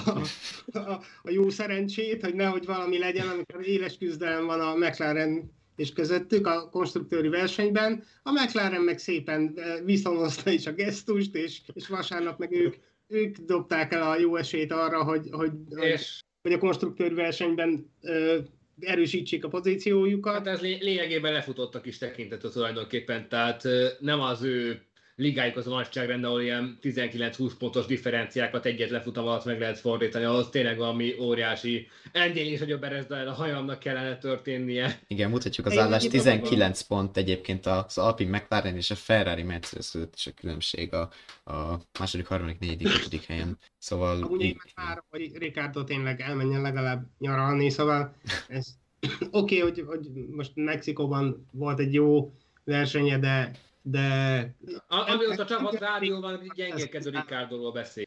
Speaker 4: a, a, a jó szerencsét, hogy nehogy valami legyen, amikor éles küzdelem van a McLaren és közöttük a konstruktőri versenyben. A McLaren meg szépen eh, viszonozta is a gesztust, és, és vasárnap meg ők, ők dobták el a jó esélyt arra, hogy, hogy,
Speaker 5: És
Speaker 4: hogy a konstruktőrversenyben ö, erősítsék a pozíciójukat.
Speaker 5: hát ez lé- lényegében lefutottak is tekintető tulajdonképpen, tehát nem az ő ligájuk az a nagyságrend, ahol ilyen 19-20 pontos differenciákat egyet lefutam alatt meg lehet fordítani, ahhoz tényleg valami óriási endényés, hogy a Berezdel a hajamnak kellene történnie.
Speaker 3: Igen, mutatjuk az állást.
Speaker 4: egyébként
Speaker 3: 19 pont egyébként az Alpine McLaren és a Ferrari Mercedes között is a különbség a, a második, harmadik, negyedik, ötödik helyen. Szóval
Speaker 4: Amúgy én várom, hogy Ricardo tényleg elmenjen legalább nyaralni, szóval ez oké, okay, hogy, hogy most Mexikóban volt egy jó versenye, de, de
Speaker 5: Amióta csapat rádióban gyengélkedő Ricardo-ról beszél.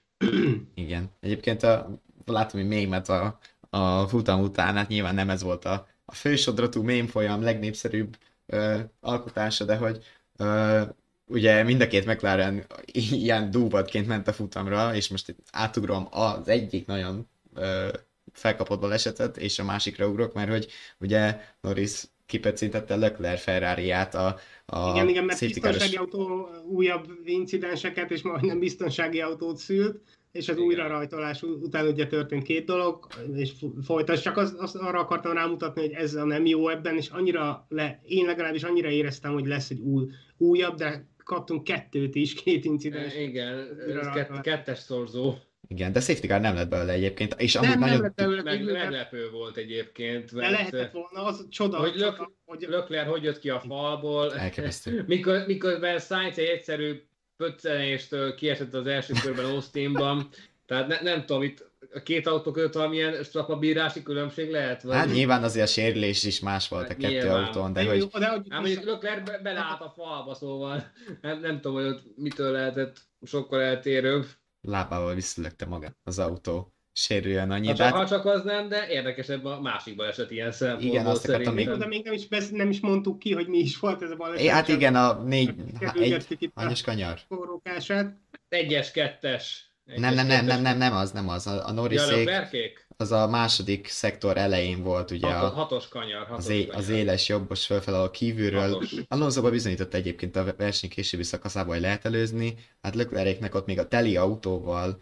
Speaker 3: Igen. Egyébként a, látom, hogy még mert a, a futam után, hát nyilván nem ez volt a, a fősodratú mém folyam legnépszerűbb ö, alkotása, de hogy ö, ugye mind a két McLaren ilyen dúvatként ment a futamra, és most itt átugrom az egyik nagyon ö, felkapott balesetet, és a másikra ugrok, mert hogy ugye Norris kipecintette Leclerc Ferrari-ját a, a
Speaker 4: igen, igen, mert biztonsági autó újabb incidenseket, és majdnem biztonsági autót szült, és az
Speaker 5: Igen.
Speaker 4: újra rajtolás után ugye történt két dolog, és folytas, csak az, az, arra akartam rámutatni, hogy ez a nem jó ebben, és annyira le, én legalábbis annyira éreztem, hogy lesz egy új, újabb, de kaptunk kettőt is, két incidens.
Speaker 5: Igen, ez kett, kettes szorzó.
Speaker 3: Igen, de safety car nem lett belőle egyébként, és
Speaker 4: Nem, nem
Speaker 3: nagyon
Speaker 4: lett belőle
Speaker 5: Meg,
Speaker 4: de-
Speaker 5: meglepő volt egyébként,
Speaker 4: de
Speaker 5: mert
Speaker 4: lehetett volna, az csoda,
Speaker 5: Hogy
Speaker 4: csoda
Speaker 5: lök-
Speaker 4: hogy
Speaker 5: Leclerc hogy jött ki a falból,
Speaker 3: elképesztő.
Speaker 5: mikor, miközben Sainz egy egyszerű pöccenéstől kiesett az első körben Austinban, tehát ne, nem tudom, itt a két autó között valamilyen strapabírási különbség lehet? Vagy?
Speaker 3: Hát nyilván azért a sérülés is más volt a
Speaker 5: Hát
Speaker 3: kettő
Speaker 5: nyilván.
Speaker 3: autón, de
Speaker 4: de,
Speaker 3: hogy
Speaker 4: jó, de hogy
Speaker 5: Hát mondjuk Leclerc be, beleállt a falba, szóval nem, nem tudom, hogy ott mitől lehetett sokkal eltérőbb.
Speaker 3: Lábával visszalökte magát az autó. Sérüljön annyi,
Speaker 5: Ha
Speaker 3: de
Speaker 5: csak, ha
Speaker 3: hát,
Speaker 5: csak az nem, de érdekesebb a másik baleset ilyen szempontból
Speaker 3: Igen, azt akartam még-
Speaker 4: de még nem is, besz- nem is mondtuk ki, hogy mi is volt ez a baleset.
Speaker 3: é, hát igen, a négy, há, egy,
Speaker 4: kerülgettük itt a
Speaker 3: hányos kanyar?
Speaker 4: forrókását.
Speaker 5: Egyes, kettes. Egyes,
Speaker 3: Nem, nem, nem, nem, nem, nem az, nem az. A, a
Speaker 5: Ja,
Speaker 3: Norrisék,
Speaker 5: Leclercék?
Speaker 3: Az a második szektor elején volt, ugye
Speaker 5: Hatos,
Speaker 3: a,
Speaker 5: hatos kanyar. Hatos
Speaker 3: az, é,
Speaker 5: kanyar.
Speaker 3: az éles jobbos fölfel a kívülről. Alonsoba bizonyította egyébként a verseny későbbi szakaszában, hogy lehet előzni. Hát Leclercnek ott még a teli autóval,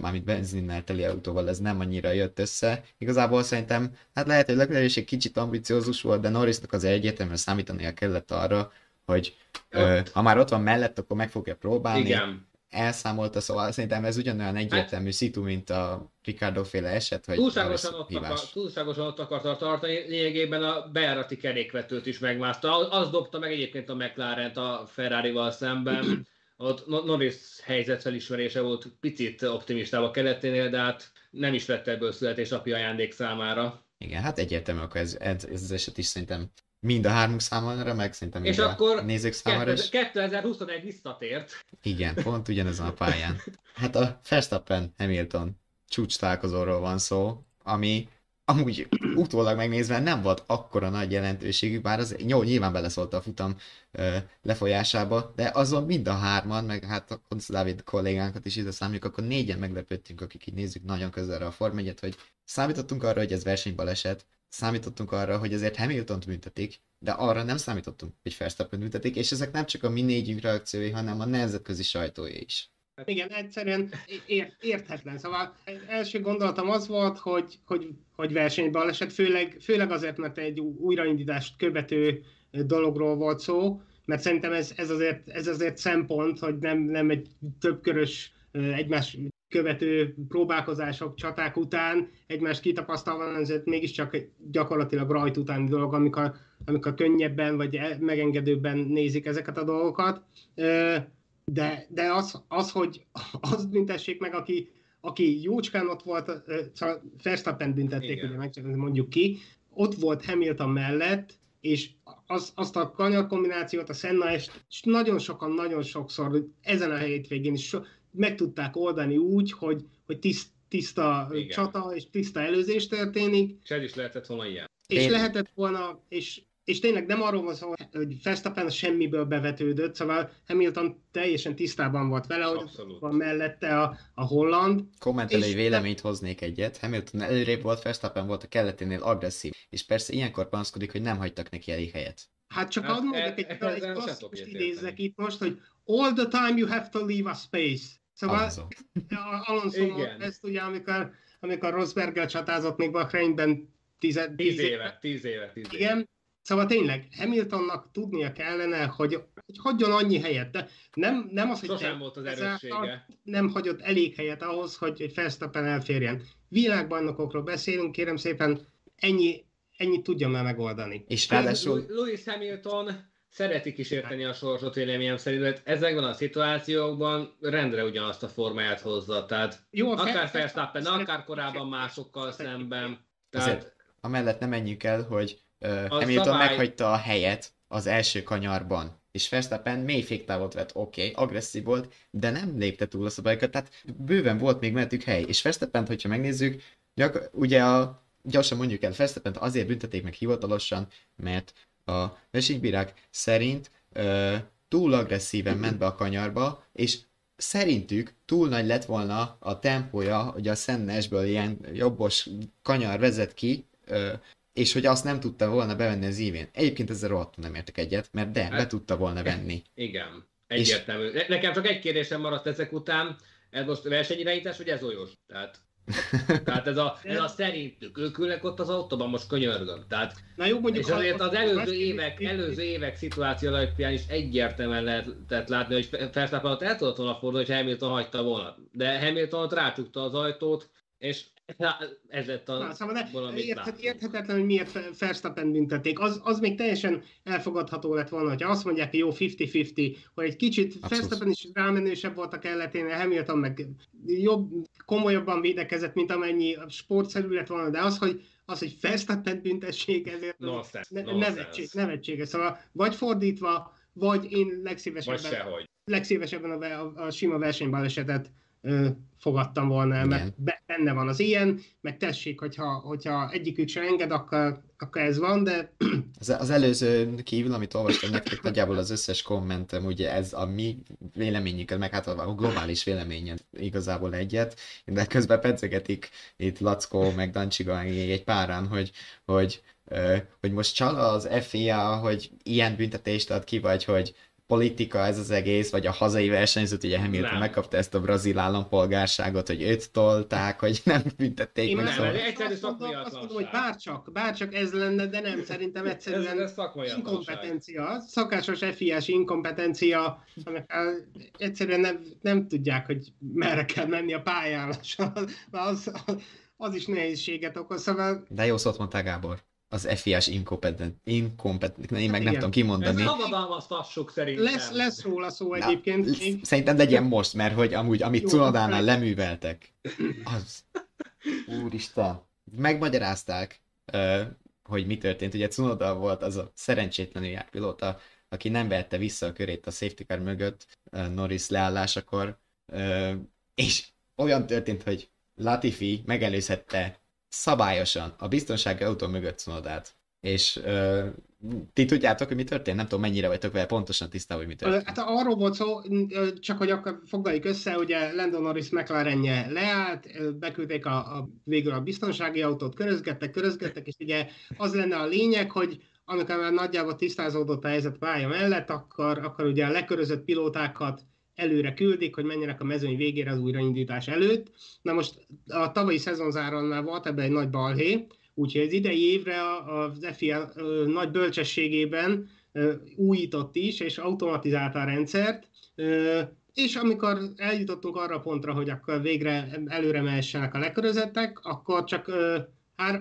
Speaker 3: mármint benzinnel teli autóval ez nem annyira jött össze. Igazából szerintem, hát lehet, hogy Leclerc is egy kicsit ambiciózus volt, de Norrisnak az egyértelműen számítania kellett arra, hogy uh, ha már ott van mellett, akkor meg fogja próbálni.
Speaker 5: Igen.
Speaker 3: Elszámolta, szóval szerintem ez ugyanolyan egyértelmű szitu, mint a Ricardo féle eset, hogy
Speaker 5: Túlságosan ott, akar, túlságosan ott akarta tartani, lényegében a bejárati kerékvetőt is megmászta. Az dobta meg egyébként a McLaren-t a Ferrari-val szemben. Ott No- Norris helyzet felismerése volt picit optimistább a keleténél, de hát nem is lett ebből születésnapi ajándék számára.
Speaker 3: Igen, hát egyértelmű, akkor ez, ez, ez az eset is szerintem mind a hármunk számára, meg szerintem
Speaker 5: És akkor
Speaker 3: nézők számára is.
Speaker 5: 2021 visszatért.
Speaker 3: Igen, pont ugyanezen a pályán. Hát a Verstappen-Hamilton csúcs találkozóról van szó, ami amúgy utólag megnézve nem volt akkora nagy jelentőségű, bár az jó, nyilván beleszólt a futam ö, lefolyásába, de azon mind a hárman, meg hát a Konc Dávid kollégánkat is ide számítjuk, akkor négyen meglepődtünk, akik így nézzük nagyon közelre a Form 1 hogy számítottunk arra, hogy ez versenybaleset, számítottunk arra, hogy ezért Hamiltont büntetik, de arra nem számítottunk, hogy Verstappen büntetik, és ezek nem csak a mi négyünk reakciói, hanem a nemzetközi sajtója is.
Speaker 4: Igen, egyszerűen ér, érthetlen. Szóval első gondolatom az volt, hogy, hogy, hogy versenybaleset, főleg, főleg azért, mert egy újraindítást követő dologról volt szó, mert szerintem ez, ez, azért, ez azért szempont, hogy nem, nem egy többkörös egymás követő próbálkozások, csaták után egymást kitapasztalva, ezért mégiscsak gyakorlatilag rajt utáni dolog, amikor, amikor könnyebben vagy megengedőbben nézik ezeket a dolgokat. De, de az, az, hogy azt büntessék meg, aki, aki jócskán ott volt, szóval Verstappen büntették, Igen. ugye meg csak mondjuk ki, ott volt Hamilton mellett, és az, azt a kanyar kombinációt, a Senna est nagyon sokan, nagyon sokszor ezen a hétvégén is so, meg tudták oldani úgy, hogy, hogy tiszt, tiszta Igen. csata és tiszta előzés történik.
Speaker 5: És ez is lehetett volna ilyen.
Speaker 4: És Én... lehetett volna, és, és tényleg nem arról van szó, hogy Verstappen semmiből bevetődött, szóval Hamilton teljesen tisztában volt vele, hogy
Speaker 5: Abszolút.
Speaker 4: van mellette a, a holland.
Speaker 3: Kommentelői véleményt hoznék egyet. Hamilton előrébb volt, Verstappen volt a keleténél agresszív, és persze ilyenkor panaszkodik, hogy nem hagytak neki elég helyet.
Speaker 4: Hát csak hát, hadd mondjak egy, egy klasszikus idézzek itt most, hogy all the time you have to leave a space. Szóval
Speaker 3: Alonso.
Speaker 4: Alonso
Speaker 5: Igen.
Speaker 4: ezt ugye, amikor, amikor Rosberggel csatázott még Bahreinben tíz,
Speaker 5: Tíz éve, tíz éve, tíz éve.
Speaker 4: Igen, Szóval tényleg Hamiltonnak tudnia kellene, hogy, hogy hagyjon annyi helyet, de nem, nem az, hogy
Speaker 5: Sosem
Speaker 4: te-
Speaker 5: volt az erőssége.
Speaker 4: nem hagyott elég helyet ahhoz, hogy egy Verstappen elférjen. Világbajnokokról beszélünk, kérem szépen, ennyi, ennyit tudja már megoldani.
Speaker 3: És ráadásul
Speaker 5: Lewis Hamilton szereti kísérteni a sorsot véleményem szerint, mert ezekben a szituációkban rendre ugyanazt a formáját hozza. Tehát
Speaker 4: Jó,
Speaker 5: akár Verstappen, akár korábban másokkal szemben.
Speaker 3: Azért
Speaker 5: Tehát
Speaker 3: amellett nem menjünk el, hogy uh, Hamilton
Speaker 5: szabály-
Speaker 3: meghagyta a helyet az első kanyarban, és Verstappen mély féktávot vett, oké, okay, agresszív volt, de nem lépte túl a szabályokat, tehát bőven volt még mellettük hely, és Verstappen, hogyha megnézzük, gyak, ugye a, gyorsan mondjuk el, Verstappen azért büntették meg hivatalosan, mert a versenybírák szerint uh, túl agresszíven ment be a kanyarba, és szerintük túl nagy lett volna a tempója, hogy a Szennesből ilyen jobbos kanyar vezet ki, ö, és hogy azt nem tudta volna bevenni az ívén. Egyébként ezzel rohadtul nem értek egyet, mert de, be
Speaker 5: Hát-
Speaker 3: tudta volna venni.
Speaker 5: igen, egyértelmű. Ne- Nekem csak egy kérdésem maradt ezek után, ez most versenyirányítás, vagy ez olyos? Tehát, tehát ez a, ez a szerintük, ők ülnek ott az autóban, most könyörgöm. Tehát
Speaker 4: Na jó, mondjuk...
Speaker 5: És azért az előző évek, előző évek szituáció alapján is egyértelműen lehetett látni, hogy Verstappen ott el tudott volna fordulni, hogy Hamilton hagyta volna. De Hamilton ott rácsukta az ajtót, és ez lett a
Speaker 4: Na, szóval de
Speaker 5: valamit
Speaker 4: érthet,
Speaker 5: látni.
Speaker 4: érthetetlen, hogy miért Verstappen büntették. Az, az még teljesen elfogadható lett volna, hogyha azt mondják, hogy jó 50-50, hogy egy kicsit. Verstappen is rámenősebb volt a kelletén, Hamilton meg jobb, komolyabban védekezett, mint amennyi sportszerű lett volna, de az, hogy az, hogy Verstappen büntessék, ezért
Speaker 5: Nonsense,
Speaker 4: ne,
Speaker 5: nonsense.
Speaker 4: nevetség, nevetséges. Szóval vagy fordítva, vagy én
Speaker 5: Vagy
Speaker 4: legszívesebben,
Speaker 5: sehogy.
Speaker 4: legszívesebben a, a, a sima versenybalesetet ö, fogadtam volna, el, mert benne van az ilyen, meg tessék, hogyha, hogyha egyikük sem enged, akkor, akkor ez van, de
Speaker 3: Az, az előző kívül, amit olvastam nektek, nagyjából az összes kommentem, ugye ez a mi véleményünket, meg hát a globális véleményen igazából egyet, de közben pedzegetik itt Lackó, meg Dancsiga, egy párán, hogy, hogy, hogy most csal az FIA, hogy ilyen büntetést ad ki, vagy hogy politika ez az egész, vagy a hazai versenyzőt, ugye Hamilton
Speaker 5: Nem.
Speaker 3: megkapta ezt a brazil állampolgárságot, hogy őt tolták, hogy nem büntették
Speaker 4: én
Speaker 3: meg,
Speaker 5: nem,
Speaker 3: szóval...
Speaker 5: ez egyszerű
Speaker 4: azt mondom, azt mondom, hogy bárcsak, bárcsak ez lenne, de nem, szerintem
Speaker 5: Ez,
Speaker 4: egyszerűen
Speaker 5: ez szakmai
Speaker 4: inkompetencia, szakásos FIA-s inkompetencia, egyszerűen nem, nem tudják, hogy merre kell menni a pályán, az, az, az is nehézséget okoz, szóval
Speaker 3: De jó szót mondtál, Gábor. Az FIA-s inkompetent, inkompetent, én meg nem
Speaker 4: igen.
Speaker 3: tudom
Speaker 5: Ez
Speaker 3: kimondani.
Speaker 5: szabadalmaztassuk szerintem.
Speaker 4: lesz, lesz róla szó
Speaker 3: Na,
Speaker 4: egyébként. még.
Speaker 3: Szerintem legyen most, mert hogy amúgy, amit Cunodánál leműveltek, az... Úristen. Megmagyarázták, hogy mi történt. Ugye Cunoda volt az a szerencsétlenül járt pilóta, aki nem vette vissza a körét a safety car mögött Norris leállásakor, és olyan történt, hogy Latifi megelőzhette szabályosan a biztonsági autó mögött Cunodát. És ö, ti tudjátok, hogy mi történt? Nem tudom, mennyire vagytok vele pontosan tisztában, hogy mi történt.
Speaker 4: Hát arról volt szó, csak hogy akkor foglaljuk össze, ugye Landon Norris McLarenje leállt, beküldték a, a, végül a biztonsági autót, körözgettek, körözgettek, és ugye az lenne a lényeg, hogy amikor már nagyjából tisztázódott a helyzet pálya mellett, akkor, akkor ugye a lekörözött pilótákat előre küldik, hogy menjenek a mezőny végére az újraindítás előtt. Na most a tavalyi szezonzáronnál volt ebben egy nagy balhé, úgyhogy az idei évre az FIA nagy bölcsességében újított is, és automatizálta a rendszert, és amikor eljutottunk arra a pontra, hogy akkor végre előre mehessenek a lekörözettek, akkor csak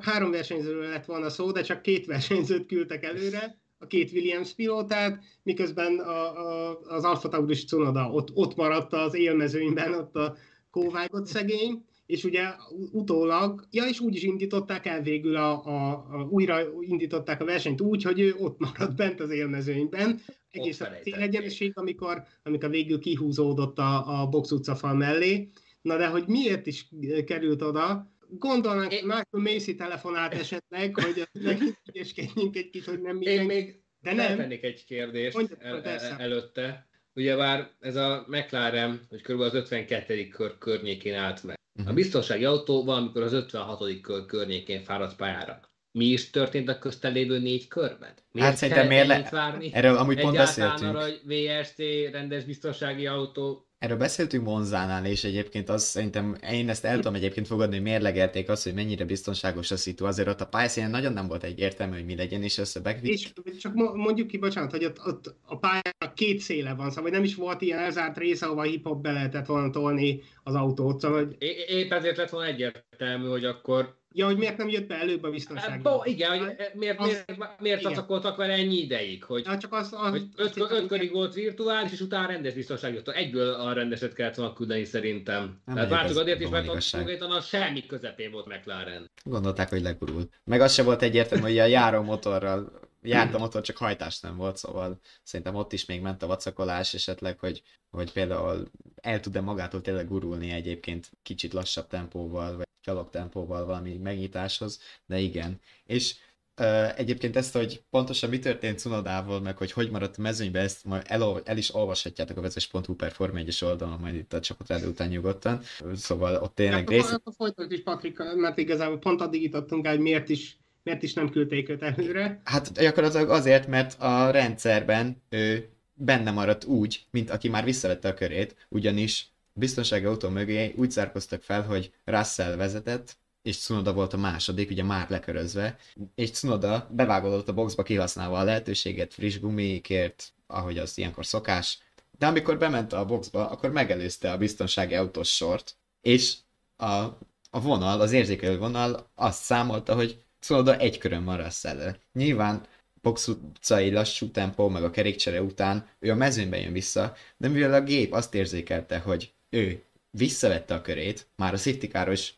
Speaker 4: három versenyzőről lett volna szó, de csak két versenyzőt küldtek előre, a két Williams pilótát, miközben a, a, az Alfa Tauri Cunoda ott, ott maradt az élmezőnyben, ott a kóvágott szegény, és ugye utólag, ja, és úgy is indították el végül, a, a, a, újra indították a versenyt úgy, hogy ő ott maradt bent az élmezőnyben, egészen a célegyeneség, amikor, amikor végül kihúzódott a, a box utcafal mellé. Na de hogy miért is került oda, gondolnánk, hogy
Speaker 5: Én-
Speaker 4: Michael Macy telefonált esetleg, hogy megint ügyeskedjünk egy kicsit, hogy nem
Speaker 5: Én
Speaker 4: mindenki.
Speaker 5: még
Speaker 4: De nem.
Speaker 5: feltennék egy kérdést
Speaker 4: Mondjad,
Speaker 5: el, el, előtte. Ugyebár ez a McLaren, hogy kb. az 52. kör környékén állt meg. A
Speaker 3: Mhm.
Speaker 5: biztonsági autó valamikor az 56. kör környékén fáradt pályára. Mi is történt a közten lévő négy körben? Miért
Speaker 3: Hát szerintem miért le-
Speaker 5: várni?
Speaker 3: Erről amúgy pont beszéltünk.
Speaker 5: arra, hogy VST, rendes biztonsági autó,
Speaker 3: Erről beszéltünk Monzánál, és egyébként az szerintem, én ezt el tudom egyébként fogadni, hogy mérlegelték azt, hogy mennyire biztonságos a szitu. Azért ott a pályaszínen nagyon nem volt egyértelmű, hogy mi legyen, és össze
Speaker 4: És csak mondjuk ki, bocsánat, hogy ott, ott a pályának két széle van, szóval nem is volt ilyen elzárt része, ahol hip-hop be lehetett volna tolni az autót. Szóval, hogy...
Speaker 5: É- épp ezért lett volna egyértelmű, hogy akkor
Speaker 4: Ja, hogy miért nem jött be előbb a biztonság.
Speaker 5: Hát, bo, igen, hogy miért, az, miért, miért szacakoltak vele ennyi ideig? Hogy,
Speaker 4: ja, csak az, az,
Speaker 5: hogy öt, öt, öt körig volt virtuális, és utána rendes biztonság jött. Egyből a rendeset kellett volna küldeni szerintem. Nem Tehát vártuk azért is, mert ott konkrétan a semmi közepén volt McLaren.
Speaker 3: Gondolták, hogy legurul. Meg az se volt egyértelmű, hogy a járó motorral járt a motor, csak hajtás nem volt, szóval szerintem ott is még ment a vacakolás esetleg, hogy, hogy például el tud-e magától tényleg gurulni egyébként kicsit lassabb tempóval, vagy tempóval valami megnyitáshoz, de igen. És Uh, egyébként ezt, hogy pontosan mi történt Cunodával, meg hogy hogy maradt a mezőnybe, ezt majd el, el is olvashatjátok a vezes.hu per Form 1 oldalon, majd itt a csapatrádió után nyugodtan. Szóval ott tényleg
Speaker 4: rész... Akkor folytatjuk is, Patrik, mert igazából pont addig jutottunk el, hogy miért is, miért is nem küldték őt előre.
Speaker 3: Hát gyakorlatilag azért, mert a rendszerben ő benne maradt úgy, mint aki már visszavette a körét, ugyanis biztonsági autó mögé úgy zárkoztak fel, hogy Russell vezetett, és Tsunoda volt a második, ugye már lekörözve, és Tsunoda bevágódott a boxba kihasználva a lehetőséget friss gumikért, ahogy az ilyenkor szokás, de amikor bement a boxba, akkor megelőzte a biztonsági autós sort, és a, a vonal, az érzékelő vonal azt számolta, hogy Tsunoda egy körön van Russell Nyilván box utcai lassú tempó, meg a kerékcsere után ő a mezőnyben jön vissza, de mivel a gép azt érzékelte, hogy ő visszavette a körét, már a safety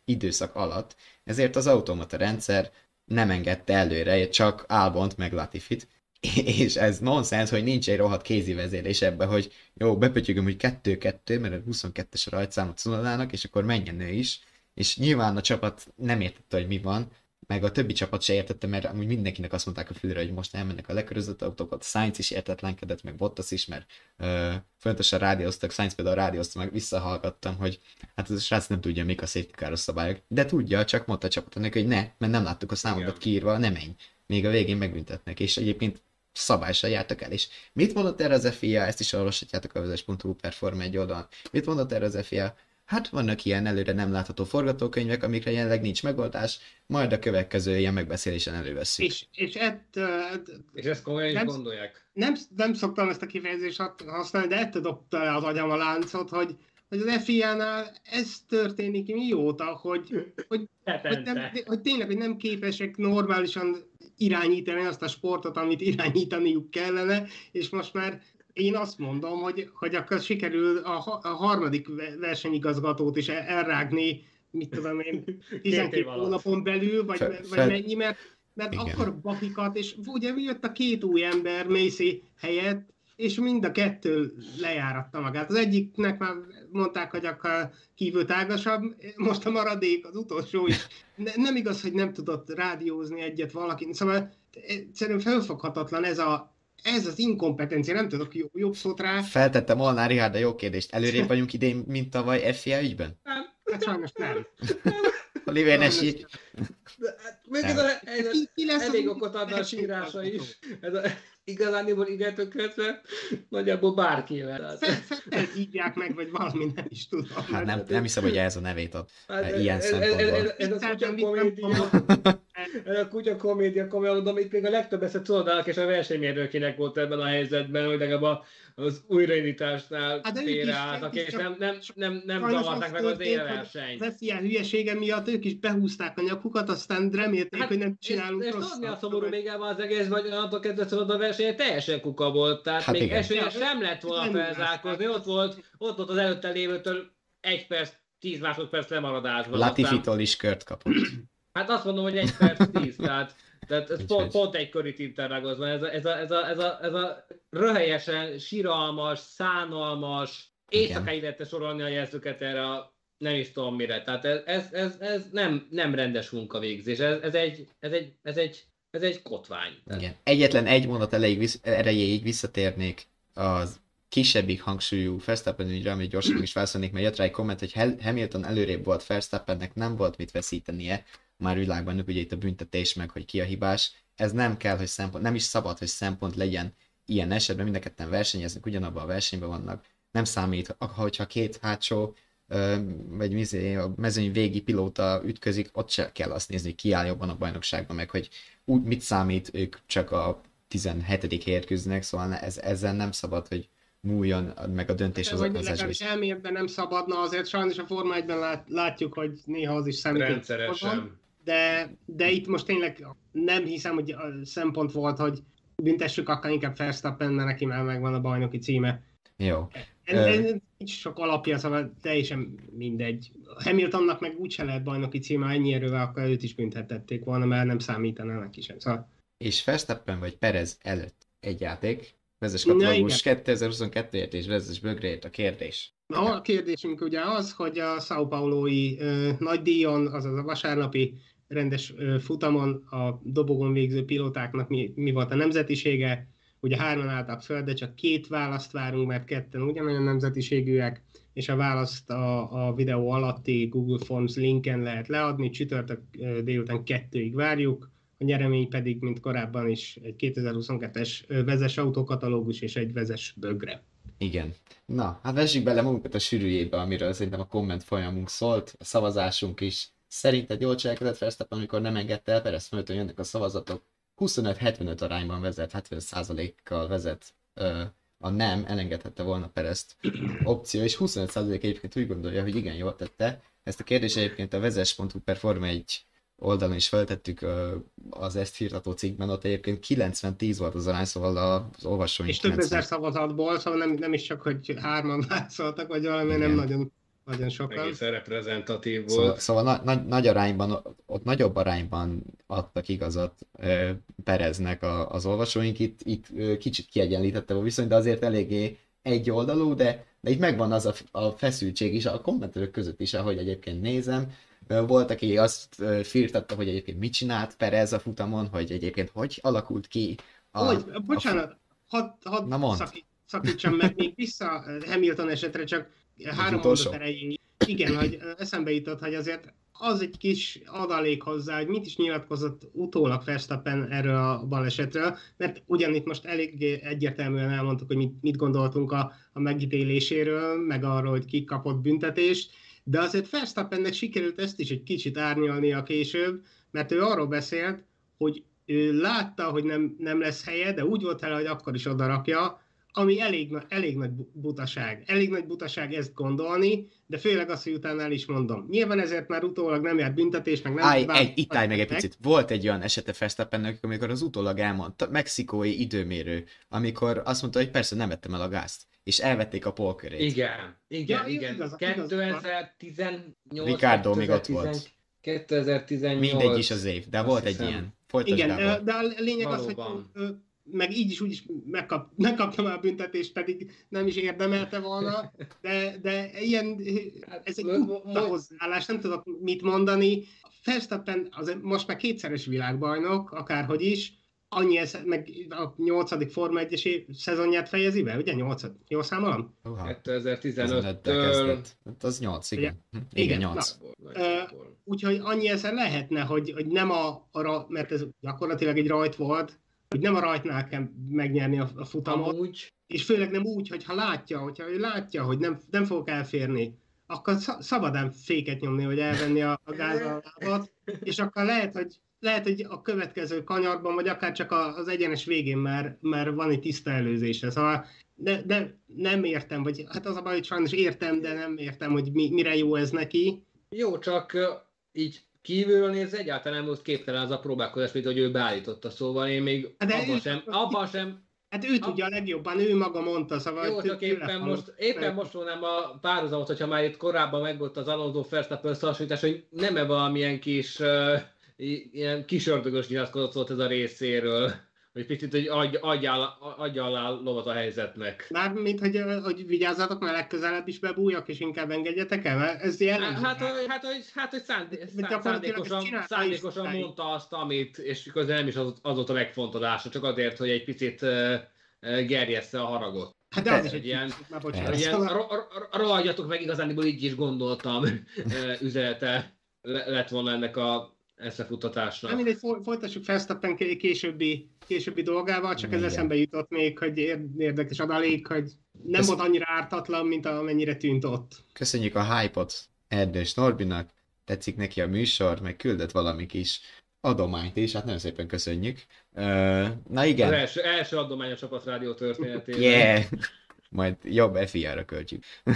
Speaker 3: időszak alatt, ezért az automata rendszer nem engedte előre, csak Albont meg Latifit, és ez nonsens, hogy nincs egy rohadt kézi vezérés ebbe, hogy jó, bepötyögöm, hogy 2-2, mert 22-es a Cunodának, és akkor menjen ő is, és nyilván a csapat nem értette, hogy mi van, meg a többi csapat se értette, mert amúgy mindenkinek azt mondták a fülre, hogy most elmennek a lekörözött autókat, Sainz is értetlenkedett, meg Bottas is, mert ö, fontosan rádióztak, Sainz például rádiózta, meg visszahallgattam, hogy hát ez a srác nem tudja, mik a safety szabályok, de tudja, csak mondta a csapatának, hogy ne, mert nem láttuk a számokat kiírva, nem menj. Még a végén megbüntetnek, és egyébként szabályosan jártak el. És mit mondott erre az FIA, ezt is olvashatjátok a vezes.hu perform egy oldalon. Mit mondott erre az FIA? Hát vannak ilyen előre nem látható forgatókönyvek, amikre jelenleg nincs megoldás, majd a következő ilyen megbeszélésen előveszünk.
Speaker 4: És, és, ett, ett,
Speaker 5: és ezt komolyan nem, is gondolják?
Speaker 4: Nem, nem szoktam ezt a kifejezést használni, de ettől dobta le az agyam a láncot, hogy, hogy az FIA-nál ez történik mióta, hogy, hogy, hogy, nem, hogy tényleg, hogy nem képesek normálisan irányítani azt a sportot, amit irányítaniuk kellene, és most már én azt mondom, hogy, hogy akkor sikerül a, a harmadik versenyigazgatót is elrágni, mit tudom én, 12 hónapon belül, vagy, fel, vagy mennyi, mert, mert akkor bakikat, és ugye jött a két új ember Macy helyett, és mind a kettő lejáratta magát. Az egyiknek már mondták, hogy akkor kívül tágasabb, most a maradék, az utolsó is. Ne, nem igaz, hogy nem tudott rádiózni egyet valaki. Szóval szerintem felfoghatatlan ez a, ez az inkompetencia, nem tudok jobb, jobb szót rá.
Speaker 3: Feltettem Molnár Richard a jó kérdést. Előrébb vagyunk idén, mint tavaly FIA ügyben?
Speaker 4: Nem, hát sajnos nem.
Speaker 3: Oliver Nesi.
Speaker 5: Még ez, a, ez a, ki, ki lesz elég okot adna a sírása is. Ez a, igazániból igentől követve nagyjából bárkivel.
Speaker 4: Felhívják meg, vagy valami, nem is tudom.
Speaker 3: Hát nem, nem hiszem, hogy ez a nevét ad. Hát, ilyen ez, szempontból. Ez, ez,
Speaker 5: ez, a kutya komédia, ez a kutya komédia komolyan, de itt még a legtöbb ezt a és a versenymérnökének volt ebben a helyzetben, hogy legalább az újraindításnál hát félreálltak, és nem, nem, nem, nem zavarták meg az élversenyt.
Speaker 4: Az FIA hülyesége miatt ők is behúzták a nyakukat, aztán remélték, hát, hogy nem csinálunk
Speaker 5: és, rosszat. És tudni a szomorú még az egész, vagy attól kezdve a verseny teljesen kuka volt, tehát hát még igen. esélye sem lett volna felzárkozni, ott volt, ott volt az előtte lévőtől egy perc, tíz másodperc lemaradásban.
Speaker 3: Latifitól is kört kapott.
Speaker 5: Hát azt mondom, hogy egy perc tíz, tehát tehát ez pont, pont egy körit interrágozva, ez a, ez a, ez a, ez a, ez a röhelyesen, síralmas, szánalmas, éjszakáig lehet sorolni a jelzőket erre a nem is tudom mire. Tehát ez, ez, ez, ez nem, nem rendes munkavégzés, ez, ez, egy, ez, egy, ez, egy, ez egy kotvány.
Speaker 3: Igen. Egyetlen egy mondat elejéig, erejéig visszatérnék az kisebbik hangsúlyú Verstappen ügyre, amit gyorsan is felszólnék, mert jött rá egy komment, hogy Hamilton előrébb volt Verstappennek, nem volt mit veszítenie, már világban ugye itt a büntetés meg, hogy ki a hibás. Ez nem kell, hogy szempont, nem is szabad, hogy szempont legyen ilyen esetben, mind a ketten versenyeznek, ugyanabban a versenyben vannak. nem számít, hogyha két hátsó vagy mizé, a mezőny végi pilóta ütközik, ott se kell azt nézni, ki áll jobban a bajnokságban, meg hogy úgy mit számít, ők csak a 17. helyet küzdenek, szóval ez, ezzel nem szabad, hogy múljon meg a döntés
Speaker 4: az az legalábbis elméletben nem szabadna, azért sajnos a Forma 1-ben lát, látjuk, hogy néha az is számít.
Speaker 5: Rendszeresen.
Speaker 4: De, de itt most tényleg nem hiszem, hogy a szempont volt, hogy büntessük, akkor inkább Verstappen, mert neki már megvan a bajnoki címe.
Speaker 3: Jó.
Speaker 4: Nincs sok alapja, szóval teljesen mindegy. Hamiltonnak meg úgyse lehet bajnoki címe, ennyi erővel, akkor őt is büntettették volna, mert nem számítaná neki sem. Szóval...
Speaker 3: És Verstappen vagy Perez előtt egy játék, vezes katalógus 2022-ért és vezes bögréért a kérdés.
Speaker 4: A kérdésünk ugye az, hogy a São Paulo-i nagy díjon, azaz a vasárnapi rendes futamon a dobogon végző pilótáknak mi, mi volt a nemzetisége, ugye hárman álltak föl, de csak két választ várunk, mert ketten ugyanolyan nemzetiségűek, és a választ a, a videó alatti Google Forms linken lehet leadni, csütörtök délután kettőig várjuk, a nyeremény pedig, mint korábban is, egy 2022-es vezes autókatalógus és egy vezes bögre.
Speaker 3: Igen. Na, hát vessük bele magunkat a sűrűjébe, amiről szerintem a komment folyamunk szólt, a szavazásunk is. Szerinted jól cselekedett Verstappen, amikor nem engedte el Perez hogy jönnek a szavazatok. 25-75 arányban vezet, 70%-kal vezet ö, a nem, elengedhette volna Perezt opció, és 25% egyébként úgy gondolja, hogy igen, jól tette. Ezt a kérdést egyébként a vezes.hu Perform egy oldalon is feltettük az ezt hirtató cikkben, ott egyébként 90-10 volt az arány, szóval az olvasóink
Speaker 4: És több ezer szavazatból, szóval nem, nem is csak, hogy hárman válaszoltak, vagy valami, Igen. nem nagyon, nagyon sokan.
Speaker 5: Egészen reprezentatív
Speaker 3: volt. Szóval, szóval na, nagy, nagy arányban, ott nagyobb arányban adtak igazat ö, Pereznek a, az olvasóink, itt, itt ö, kicsit kiegyenlítette a viszony, de azért eléggé egy oldalú, de, de itt megvan az a, a feszültség is a kommentelők között is, ahogy egyébként nézem, volt, aki azt firtatta, hogy egyébként mit csinált Perez a futamon, hogy egyébként hogy alakult ki
Speaker 4: a... Hogy, bocsánat, hadd had Na szakít, szakítsam meg még vissza Hamilton esetre, csak három mondat erejéig. Igen, hogy eszembe jutott, hogy azért az egy kis adalék hozzá, hogy mit is nyilatkozott utólag Verstappen erről a balesetről, mert ugyanitt most elég egyértelműen elmondtuk, hogy mit, mit gondoltunk a, a megítéléséről, meg arról, hogy ki kapott büntetést, de azért Verstappennek sikerült ezt is egy kicsit árnyalnia később, mert ő arról beszélt, hogy ő látta, hogy nem, nem lesz helye, de úgy volt el, hogy akkor is odarakja, ami elég, elég nagy butaság. Elég nagy butaság ezt gondolni, de főleg azt, hogy utána el is mondom. Nyilván ezért már utólag nem járt büntetés, meg nem...
Speaker 3: Állj, egy, itt állj meg egy picit. Volt egy olyan esete Verstappennek, amikor az utólag elmondta, mexikói időmérő, amikor azt mondta, hogy persze nem vettem el a gázt és elvették a polkörét.
Speaker 5: Igen, igen, ja, igen. Igaz, 2018...
Speaker 3: Ricardo még ott volt.
Speaker 5: 2018.
Speaker 3: Mindegy is az év, de volt hiszem. egy ilyen.
Speaker 4: Folytasd igen, Gábor. de a lényeg Valóban. az, hogy meg így is úgy is megkap, megkapta már a büntetést, pedig nem is érdemelte volna, de, de ilyen, ez egy tudta hozzáállás, nem tudok mit mondani. Verstappen az most már kétszeres világbajnok, akárhogy is, annyi, ez, meg a nyolcadik Forma 1 szezonját fejezi be, ugye? Nyolcad, jól számolom?
Speaker 5: 2015-től.
Speaker 3: Hát az 8, igen. Ugye? Igen, 8.
Speaker 4: úgyhogy annyi ezer lehetne, hogy, hogy nem a, a, mert ez gyakorlatilag egy rajt volt, hogy nem a rajtnál kell megnyerni a, a futamot, Amúgy. és főleg nem úgy, hogy ha látja, hogyha ő látja, hogy nem, nem fogok elférni, akkor szabadán féket nyomni, hogy elvenni a, a gázallábat, és akkor lehet, hogy lehet, hogy a következő kanyarban, vagy akár csak az egyenes végén már, már van egy tiszta előzése. Szóval de, de nem értem, vagy hát az a baj, hogy sajnos értem, de nem értem, hogy mi, mire jó ez neki.
Speaker 5: Jó, csak így kívülről néz egyáltalán most képtelen az a próbálkozás, mint hogy ő beállította, szóval én még hát abban sem, abban sem
Speaker 4: Hát ő tudja a legjobban, ő maga mondta, szóval...
Speaker 5: Jó, csak éppen most, éppen most volnám a párhuzamot, hogyha már itt korábban megvolt az Alonso Verstappen összehasonlítás, hogy nem-e valamilyen kis uh, ilyen kisördögös nyilatkozat volt ez a részéről, hogy picit, hogy adj, adjál, adjál alá lovat a helyzetnek.
Speaker 4: Már mint, hogy, hogy vigyázzatok, mert legközelebb is bebújjak, és inkább engedjetek el, mert ez ilyen...
Speaker 5: Hát, hát, hogy, hát, hogy, hát, hogy szándé, szándékosan, szándékosan mondta azt, amit, és közben nem is az, az volt a megfontolása, csak azért, hogy egy picit uh, gerjessze a haragot.
Speaker 4: Hát de az is egy
Speaker 5: ilyen, ilyen rohadjatok meg, igazániból így is gondoltam üzenete lett volna ennek a összefuttatásnak.
Speaker 4: Nem mindegy, folytassuk Verstappen későbbi, későbbi dolgával, csak Igen. ez eszembe jutott még, hogy érdekes adalék, hogy nem volt annyira ártatlan, mint amennyire tűnt ott.
Speaker 3: Köszönjük a hype-ot Erdős Norbinak, tetszik neki a műsor, meg küldött valami kis adományt is, hát nagyon szépen köszönjük. na igen.
Speaker 5: Az első, első adomány a csapatrádió történetében.
Speaker 3: Yeah! Majd jobb FIA-ra költjük.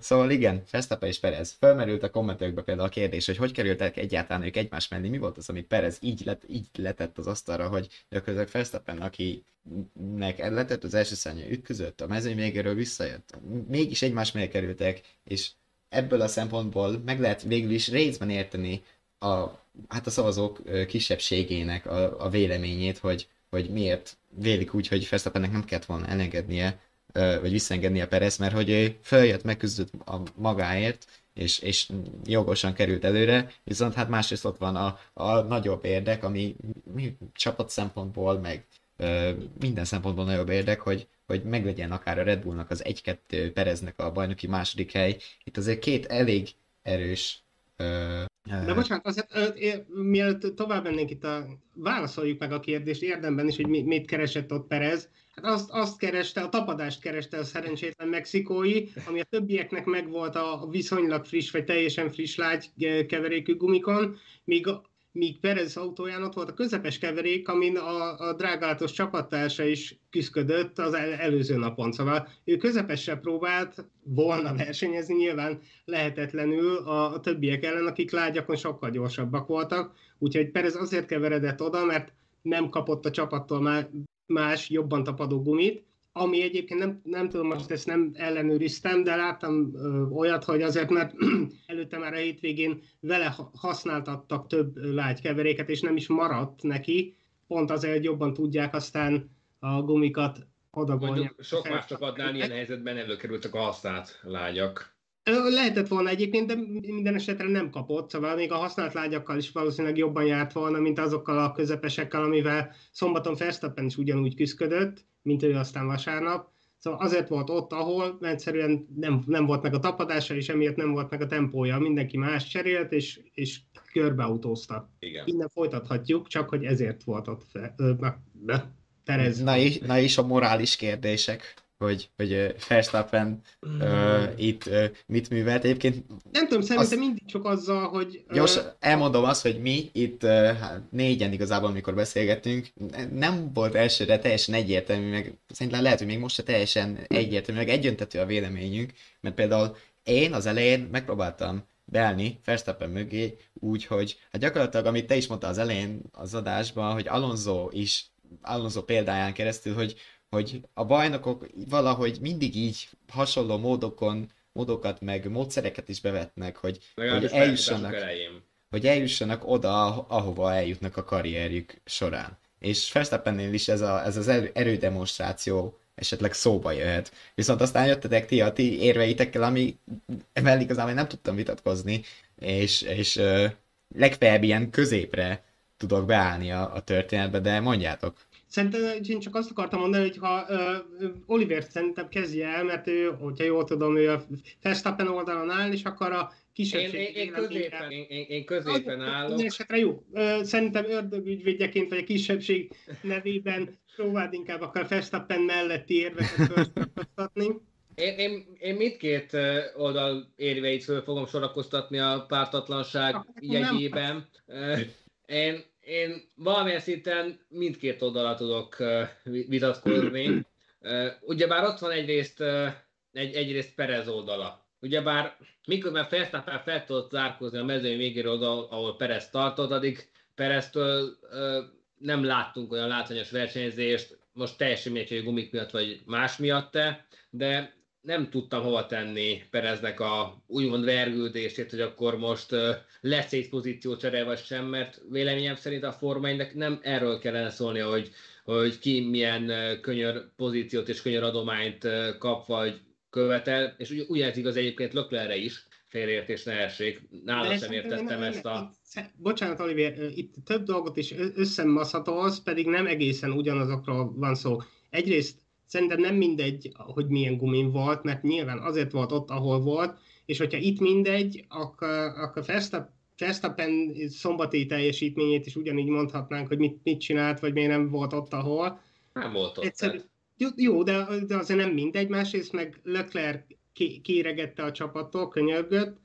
Speaker 3: szóval igen, Verstappen és Perez. Felmerült a kommentekbe például a kérdés, hogy hogy kerültek egyáltalán ők egymás mellé. Mi volt az, amit Perez így, lett, így letett az asztalra, hogy gyakorlatilag Verstappen, akinek letett az első szárnya ütközött, a mezőny végéről visszajött. Mégis egymás mellé kerültek, és ebből a szempontból meg lehet végül is részben érteni a, hát a szavazók kisebbségének a, a véleményét, hogy, hogy miért vélik úgy, hogy Verstappennek nem kellett volna elengednie, vagy visszaengednie Perez, mert hogy ő följött, megküzdött a magáért, és, és jogosan került előre, viszont hát másrészt ott van a, a nagyobb érdek, ami mi, csapat szempontból, meg ö, minden szempontból nagyobb érdek, hogy, hogy meglegyen akár a Red Bullnak az 1-2 Pereznek a bajnoki második hely. Itt azért két elég erős
Speaker 4: de bocsánat, azért mielőtt tovább mennénk itt, a, válaszoljuk meg a kérdést érdemben is, hogy mit keresett ott Perez. Hát azt, azt kereste, a tapadást kereste a szerencsétlen mexikói, ami a többieknek megvolt a viszonylag friss, vagy teljesen friss lágy keverékű gumikon, míg míg Perez autóján ott volt a közepes keverék, amin a, a drágálatos csapattársa is küzdött az el, előző napon. Szóval ő közepesre próbált volna versenyezni, nyilván lehetetlenül a, a többiek ellen, akik lágyakon sokkal gyorsabbak voltak, úgyhogy Perez azért keveredett oda, mert nem kapott a csapattól más, jobban tapadó gumit, ami egyébként nem, nem tudom, most ezt nem ellenőriztem, de láttam ö, olyat, hogy azért, mert előtte már a hétvégén vele használtattak több lágykeveréket, és nem is maradt neki, pont azért, hogy jobban tudják aztán a gumikat adagolni.
Speaker 5: Mondjuk sok más csapatnál ilyen helyzetben előkerültek a használt lágyak.
Speaker 4: Lehetett volna egyébként, de minden esetre nem kapott, szóval még a használt lágyakkal is valószínűleg jobban járt volna, mint azokkal a közepesekkel, amivel szombaton Verstappen is ugyanúgy küzdött, mint ő aztán vasárnap. Szóval azért volt ott, ahol egyszerűen nem, nem volt meg a tapadása, és emiatt nem volt meg a tempója. Mindenki más cserélt, és, és körbeautózta. Igen. Innen folytathatjuk, csak hogy ezért volt ott fe, ö, be,
Speaker 3: Terez. Na, és, na és a morális kérdések hogy, hogy Verstappen mm. uh, itt uh, mit művelt. Egyébként
Speaker 4: nem tudom, szerintem az... mindig csak azzal, hogy...
Speaker 3: Gyors, uh... elmondom azt, hogy mi itt uh, négyen igazából, amikor beszélgettünk, nem volt elsőre teljesen egyértelmű, meg szerintem lehet, hogy még most se teljesen egyértelmű, meg egyöntető a véleményünk, mert például én az elején megpróbáltam beállni Verstappen mögé úgy, hogy hát gyakorlatilag, amit te is mondtál az elején az adásban, hogy Alonso is Alonso példáján keresztül, hogy hogy a bajnokok valahogy mindig így hasonló módokon, módokat, meg módszereket is bevetnek, hogy, hogy eljussanak, hogy eljussanak oda, ahova eljutnak a karrierjük során. És Verstappennél is ez, a, ez az erődemonstráció esetleg szóba jöhet. Viszont aztán jöttetek ti a ti érveitekkel, ami emellé igazából nem tudtam vitatkozni, és, és uh, legfeljebb ilyen középre tudok beállni a, a történetbe, de mondjátok.
Speaker 4: Szerintem én csak azt akartam mondani, hogy ha uh, Oliver szerintem kezdje el, mert ő, hogyha jól tudom, ő a Verstappen oldalon áll, és akkor a kisebbség...
Speaker 5: Én, én, én, középen, én, én, én középen állok.
Speaker 4: Esetre jó. Szerintem ördögügyvédjeként, vagy a kisebbség nevében próbáld inkább akar Verstappen melletti érveket.
Speaker 5: Én, én, én mindkét oldal érveit föl fogom sorakoztatni a pártatlanság jegyében. Én én valamilyen szinten mindkét oldalra tudok vitatkozni. Ugyebár ott van egyrészt, egy, egyrészt Perez oldala. Ugyebár miközben Verstappen fel tudott zárkózni a mezőny végéről oda, ahol Perez tartott, addig Pereztől nem láttunk olyan látványos versenyzést, most teljesen mindegy, hogy gumik miatt vagy más miatt de nem tudtam hova tenni Pereznek a úgymond vergődését, hogy akkor most lesz egy pozíció csere vagy sem, mert véleményem szerint a Forma nem erről kellene szólni, hogy, hogy ki milyen könyör pozíciót és könyör adományt kap vagy követel, és ugy, ugyanez igaz egyébként Löklerre is, félreértés ne essék. Nála sem értettem ezt a...
Speaker 4: Bocsánat, Olivier, itt több dolgot is összemaszhatolsz, pedig nem egészen ugyanazokról van szó. Egyrészt Szerintem nem mindegy, hogy milyen gumin volt, mert nyilván azért volt ott, ahol volt, és hogyha itt mindegy, akkor, akkor Verstappen szombati teljesítményét is ugyanígy mondhatnánk, hogy mit, mit csinált, vagy miért nem volt ott, ahol.
Speaker 5: Nem volt ott. Egyszerű,
Speaker 4: Jó, de, de azért nem mindegy. Másrészt meg Leclerc kéregette a csapattól, könyörgött,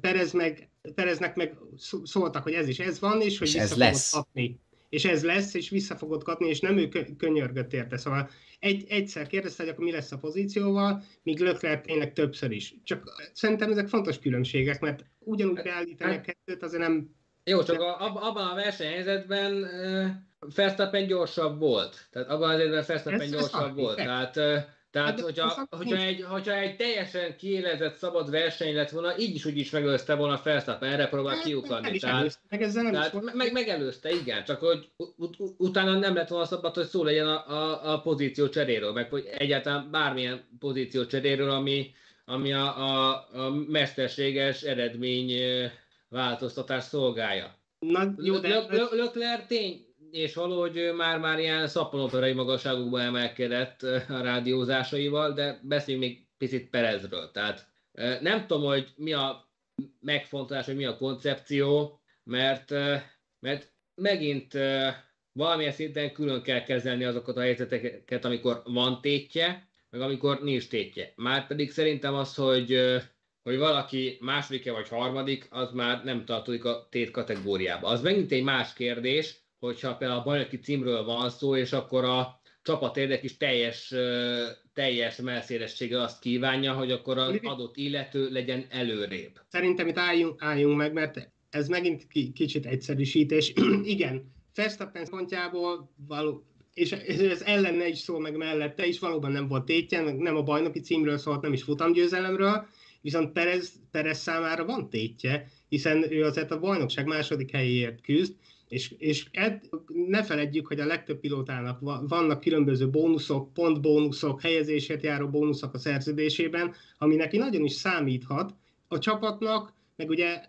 Speaker 4: Perez meg, Pereznek meg szóltak, hogy ez is ez van, és hogy
Speaker 1: és
Speaker 4: vissza
Speaker 1: ez lesz.
Speaker 4: kapni. És ez lesz, és vissza fogod kapni, és nem ő könyörgött érte. Szóval egy, egyszer kérdezte, hogy akkor mi lesz a pozícióval, míg Leclerc tényleg többször is. Csak szerintem ezek fontos különbségek, mert ugyanúgy beállítani a kettőt, azért nem...
Speaker 5: Jó, csak a, abban a versenyhelyzetben uh, Verstappen gyorsabb volt. Tehát abban az helyzetben Verstappen gyorsabb volt. Tehát uh, tehát, hát, hogyha, hogyha, egy, hogyha egy teljesen kiélezett szabad verseny lett volna, így is úgy is megelőzte volna Verstappen, erre próbál hát, kiukadni. Tehát,
Speaker 4: meg ezzel nem
Speaker 5: tehát is meg, megelőzte, igen, csak hogy ut- utána nem lett volna szabad, hogy szó legyen a, a, a pozíció cseréről, meg hogy egyáltalán bármilyen pozíció cseréről, ami, ami a, a, a mesterséges eredmény változtatás szolgálja.
Speaker 4: Na, jó, de...
Speaker 5: Leclerc tény, és valahogy már-már ilyen szappanoperai magasságokba emelkedett a rádiózásaival, de beszéljünk még picit Perezről. Tehát nem tudom, hogy mi a megfontolás, hogy mi a koncepció, mert, mert megint valamilyen szinten külön kell kezelni azokat a helyzeteket, amikor van tétje, meg amikor nincs tétje. Már pedig szerintem az, hogy, hogy valaki második vagy harmadik, az már nem tartozik a tét kategóriába. Az megint egy más kérdés, hogyha például a bajnoki címről van szó, és akkor a csapat érdek is teljes, teljes melszélessége azt kívánja, hogy akkor az adott illető legyen előrébb.
Speaker 4: Szerintem itt álljunk, álljunk meg, mert ez megint kicsit egyszerűsítés. Igen, Verstappen pontjából való, és ez ellenne is szól meg mellette is, valóban nem volt tétje, nem a bajnoki címről szólt, nem is futamgyőzelemről, viszont Perez, Perez számára van tétje, hiszen ő azért a bajnokság második helyéért küzd, és, és ed, ne feledjük, hogy a legtöbb pilótának vannak különböző bónuszok, pontbónuszok, helyezését járó bónuszok a szerződésében, ami neki nagyon is számíthat. A csapatnak meg ugye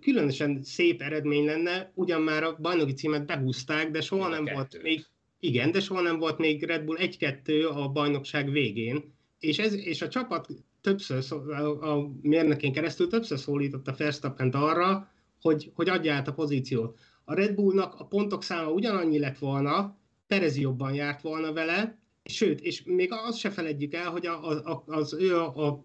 Speaker 4: különösen szép eredmény lenne, ugyan már a bajnoki címet behúzták, de soha nem volt még, igen, de soha nem volt még Red Bull 1-2 a bajnokság végén, és, ez, és a csapat többször, a, a mérnökén keresztül többször szólította verstappen arra, hogy, hogy adja át a pozíciót a Red Bullnak a pontok száma ugyanannyi lett volna, Perez jobban járt volna vele, sőt, és még azt se feledjük el, hogy a, a, az ő a, a,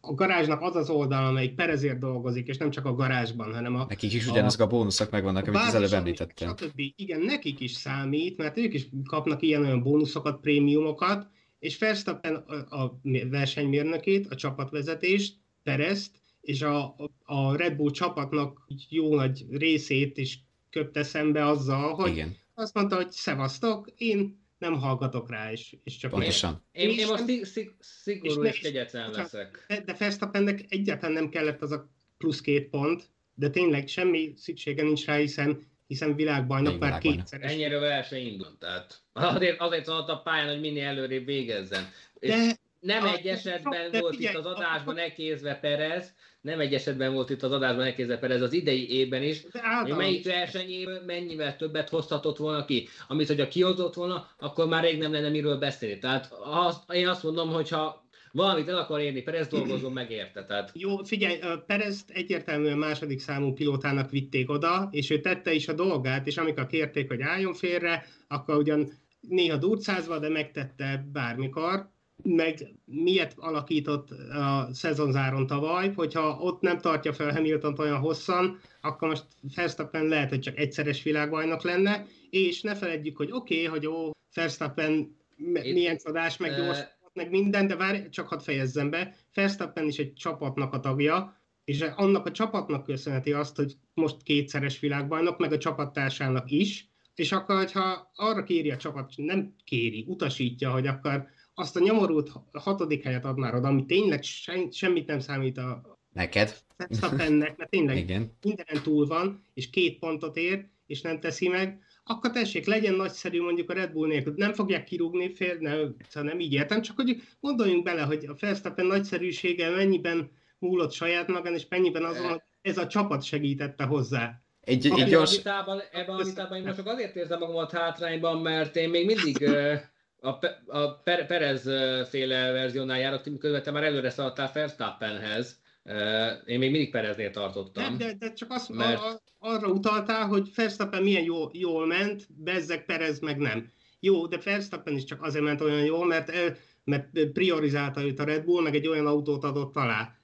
Speaker 4: a garázsnak az az oldal, amelyik Perezért dolgozik, és nem csak a garázsban, hanem a...
Speaker 1: Nekik is ugyanazok a, a bónuszok megvannak, amit az előbb említettem.
Speaker 4: Igen, nekik is számít, mert ők is kapnak ilyen-olyan bónuszokat, prémiumokat, és Verstappen a, a versenymérnökét, a csapatvezetést, Perezt, és a, a Red Bull csapatnak jó nagy részét is köpte szembe azzal, hogy Igen. azt mondta, hogy szevasztok, én nem hallgatok rá, és, és csak...
Speaker 1: Pontosan.
Speaker 5: Én, én, én most szig, szig, szigorú és, és kegyetlen leszek.
Speaker 4: De, de Verstappennek egyáltalán nem kellett az a plusz két pont, de tényleg semmi szüksége nincs rá, hiszen hiszen világbajnok már kétszer.
Speaker 5: Ennyire verseny indult, tehát azért, azért szólt a pályán, hogy minél előrébb végezzen. De, és nem egy esetben volt itt az adásban elkézve Perez, nem egy esetben volt itt az adásban elkézve Perez az idei évben is, hogy melyik versenyében mennyivel többet hozhatott volna ki. Amit, hogyha kihozott volna, akkor már rég nem lenne miről beszélni. Tehát azt, én azt mondom, hogyha valamit el akar érni, Perez dolgozom meg érte. Tehát...
Speaker 4: Jó, figyelj, Perez egyértelműen második számú pilótának vitték oda, és ő tette is a dolgát, és amikor kérték, hogy álljon félre, akkor ugyan néha durcázva, de megtette bármikor meg miért alakított a szezonzáron tavaly, hogyha ott nem tartja fel Hamilton olyan hosszan, akkor most Verstappen lehet, hogy csak egyszeres világbajnok lenne, és ne feledjük, hogy oké, okay, hogy ó, Verstappen milyen csodás, meg gyors, meg minden, de várj, csak hadd fejezzem be, Verstappen is egy csapatnak a tagja, és annak a csapatnak köszönheti azt, hogy most kétszeres világbajnok, meg a csapattársának is, és akkor, hogyha arra kéri a csapat, nem kéri, utasítja, hogy akkor azt a nyomorult hatodik helyet ad már oda, ami tényleg se, semmit nem számít a
Speaker 1: Neked?
Speaker 4: Verstappennek, mert tényleg Igen. mindenen túl van, és két pontot ér, és nem teszi meg, akkor tessék, legyen nagyszerű mondjuk a Red Bull nélkül. Nem fogják kirúgni, fél, ne, szóval nem így értem, csak hogy gondoljunk bele, hogy a Verstappen nagyszerűsége mennyiben múlott saját magán, és mennyiben azon, hogy ez a csapat segítette hozzá.
Speaker 5: Egy, egy gyors... Vitában, ebben a vitában én most csak azért érzem magamat hátrányban, mert én még mindig a, Pe- a Per- Perez féle verziónál járok, miközben te már előre szaladtál Verstappenhez. Én még mindig Pereznél tartottam.
Speaker 4: De, de, de csak azt mert... arra utaltál, hogy Verstappen milyen jól, jól ment, Bezzek Perez meg nem. jó, de Verstappen is csak azért ment olyan jól, mert, mert priorizálta őt a Red Bull, meg egy olyan autót adott alá.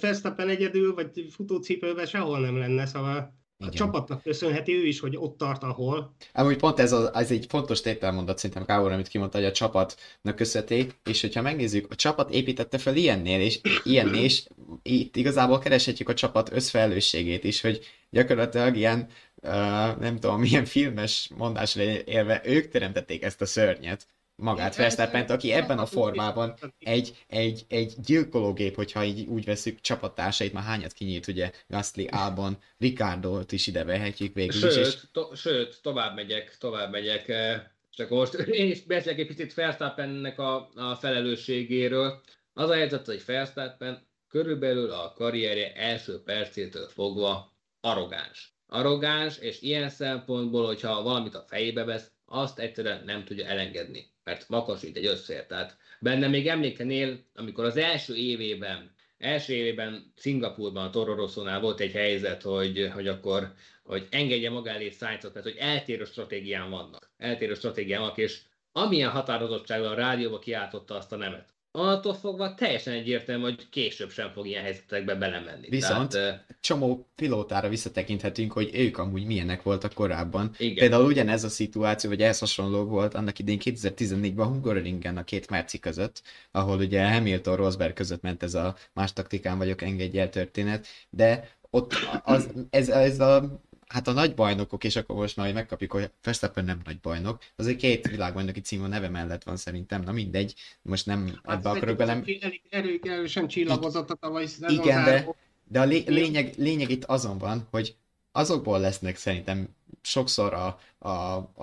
Speaker 4: Verstappen egyedül, vagy futócipőben sehol nem lenne, szóval igen. A csapatnak köszönheti ő is, hogy ott tart, ahol.
Speaker 3: Amúgy pont ez, a, ez egy fontos tételmondat szerintem Kábor, amit kimondta, hogy a csapatnak köszönheti, és hogyha megnézzük, a csapat építette fel ilyennél, és ilyennél, és itt igazából kereshetjük a csapat összfelelősségét is, hogy gyakorlatilag ilyen, uh, nem tudom, milyen filmes mondásra élve, ők teremtették ezt a szörnyet magát Verstappent, aki ebben a formában egy, egy, egy gyilkológép, hogyha így úgy veszük csapattársait, már hányat kinyírt, ugye Gasly, Albon, Ricardo-t is ide vehetjük végül
Speaker 5: sőt,
Speaker 3: is. És...
Speaker 5: To- sőt, tovább megyek, tovább megyek. Eh, csak most én is beszélek egy picit Verstappennek a, a felelősségéről. Az a helyzet, hogy Verstappen körülbelül a karrierje első percétől fogva arrogáns. Arrogáns, és ilyen szempontból, hogyha valamit a fejébe vesz, azt egyszerűen nem tudja elengedni mert makasít egy összér. Tehát benne még emlékenél, amikor az első évében, első évében Szingapurban, a Toro volt egy helyzet, hogy, hogy akkor hogy engedje maga elé Sainzot, mert hogy eltérő stratégián vannak. Eltérő stratégián vannak, és amilyen határozottsággal a rádióba kiáltotta azt a nemet attól fogva teljesen egyértelmű, hogy később sem fog ilyen helyzetekbe belemenni.
Speaker 3: Viszont Tehát, csomó pilótára visszatekinthetünk, hogy ők amúgy milyenek voltak korábban. Igen. Például ugyanez a szituáció, vagy ehhez hasonló volt annak idén 2014-ben Hungaroringen a két Merci között, ahol ugye Hamilton Rosberg között ment ez a más taktikán vagyok engedj el történet, de ott az, ez, ez a hát a nagy bajnokok, és akkor most már megkapjuk, hogy Verstappen nem nagy bajnok, azért két világbajnoki cím a neve mellett van szerintem, na mindegy, most nem hát ebbe akarok belem.
Speaker 4: Elég, elég erősen csillagozott a tavalyi
Speaker 3: Igen, de, de a lé, lényeg, lényeg itt azon van, hogy azokból lesznek szerintem sokszor a, a,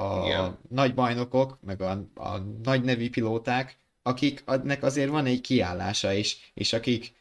Speaker 3: a nagy bajnokok, meg a, a nagy nevű pilóták, akiknek azért van egy kiállása is, és akik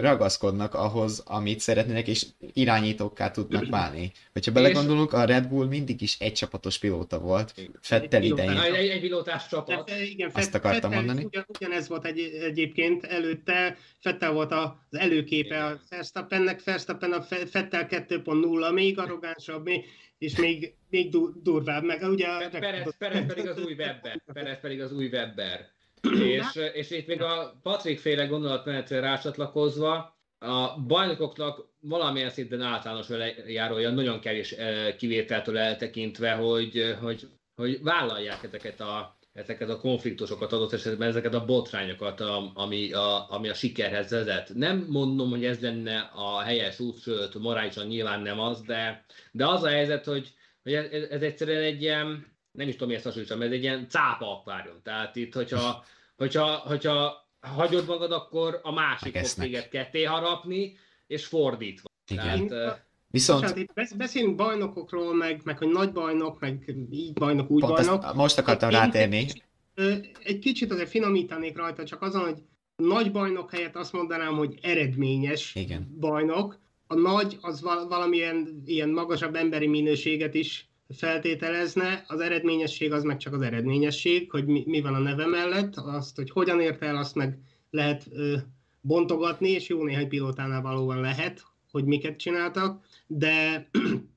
Speaker 3: ragaszkodnak ahhoz, amit szeretnének, és irányítókká tudnak válni. Hogyha belegondolunk, a Red Bull mindig is egy csapatos pilóta volt, Fettel idején.
Speaker 5: Egy, egy pilótás csapat.
Speaker 4: De, igen,
Speaker 3: Azt akartam Fettel, mondani.
Speaker 4: Ugyan, ugyanez volt egy, egyébként előtte, Fettel volt az előképe a Verstappennek, Verstappen a Fettel 2.0, még arrogánsabb, még, és még, még durvább. Meg, ugye,
Speaker 5: Perez, Perez pedig az új Webber. Perez pedig az új Webber és, és itt még a Patrik féle gondolatmenetre rácsatlakozva, a bajnokoknak valamilyen szinten általános járója nagyon kevés eh, kivételtől eltekintve, hogy, hogy, hogy vállalják ezeket a, ezeket a konfliktusokat adott esetben, ezeket a botrányokat, ami a, ami a sikerhez vezet. Nem mondom, hogy ez lenne a helyes út, sőt, morálisan nyilván nem az, de, de az a helyzet, hogy, hogy ez, ez egyszerűen egy ilyen, nem is tudom, miért hasonlítsam, ez egy ilyen cápa akvárium. Tehát itt, hogyha, hogyha, hogyha hagyod magad, akkor a másik fog téged ketté harapni, és fordítva.
Speaker 3: Igen.
Speaker 4: Tehát, Viszont... Bocsánat, itt beszélünk bajnokokról, meg, meg hogy nagy bajnok, meg így bajnok, úgy Pont bajnok.
Speaker 3: most akartam rátérni.
Speaker 4: Egy, egy kicsit azért finomítanék rajta, csak azon, hogy nagy bajnok helyett azt mondanám, hogy eredményes
Speaker 3: Igen.
Speaker 4: bajnok. A nagy az valamilyen ilyen magasabb emberi minőséget is feltételezne, az eredményesség az meg csak az eredményesség, hogy mi, mi van a neve mellett, azt, hogy hogyan ért el, azt meg lehet ö, bontogatni, és jó néhány pilótánál valóban lehet, hogy miket csináltak, de,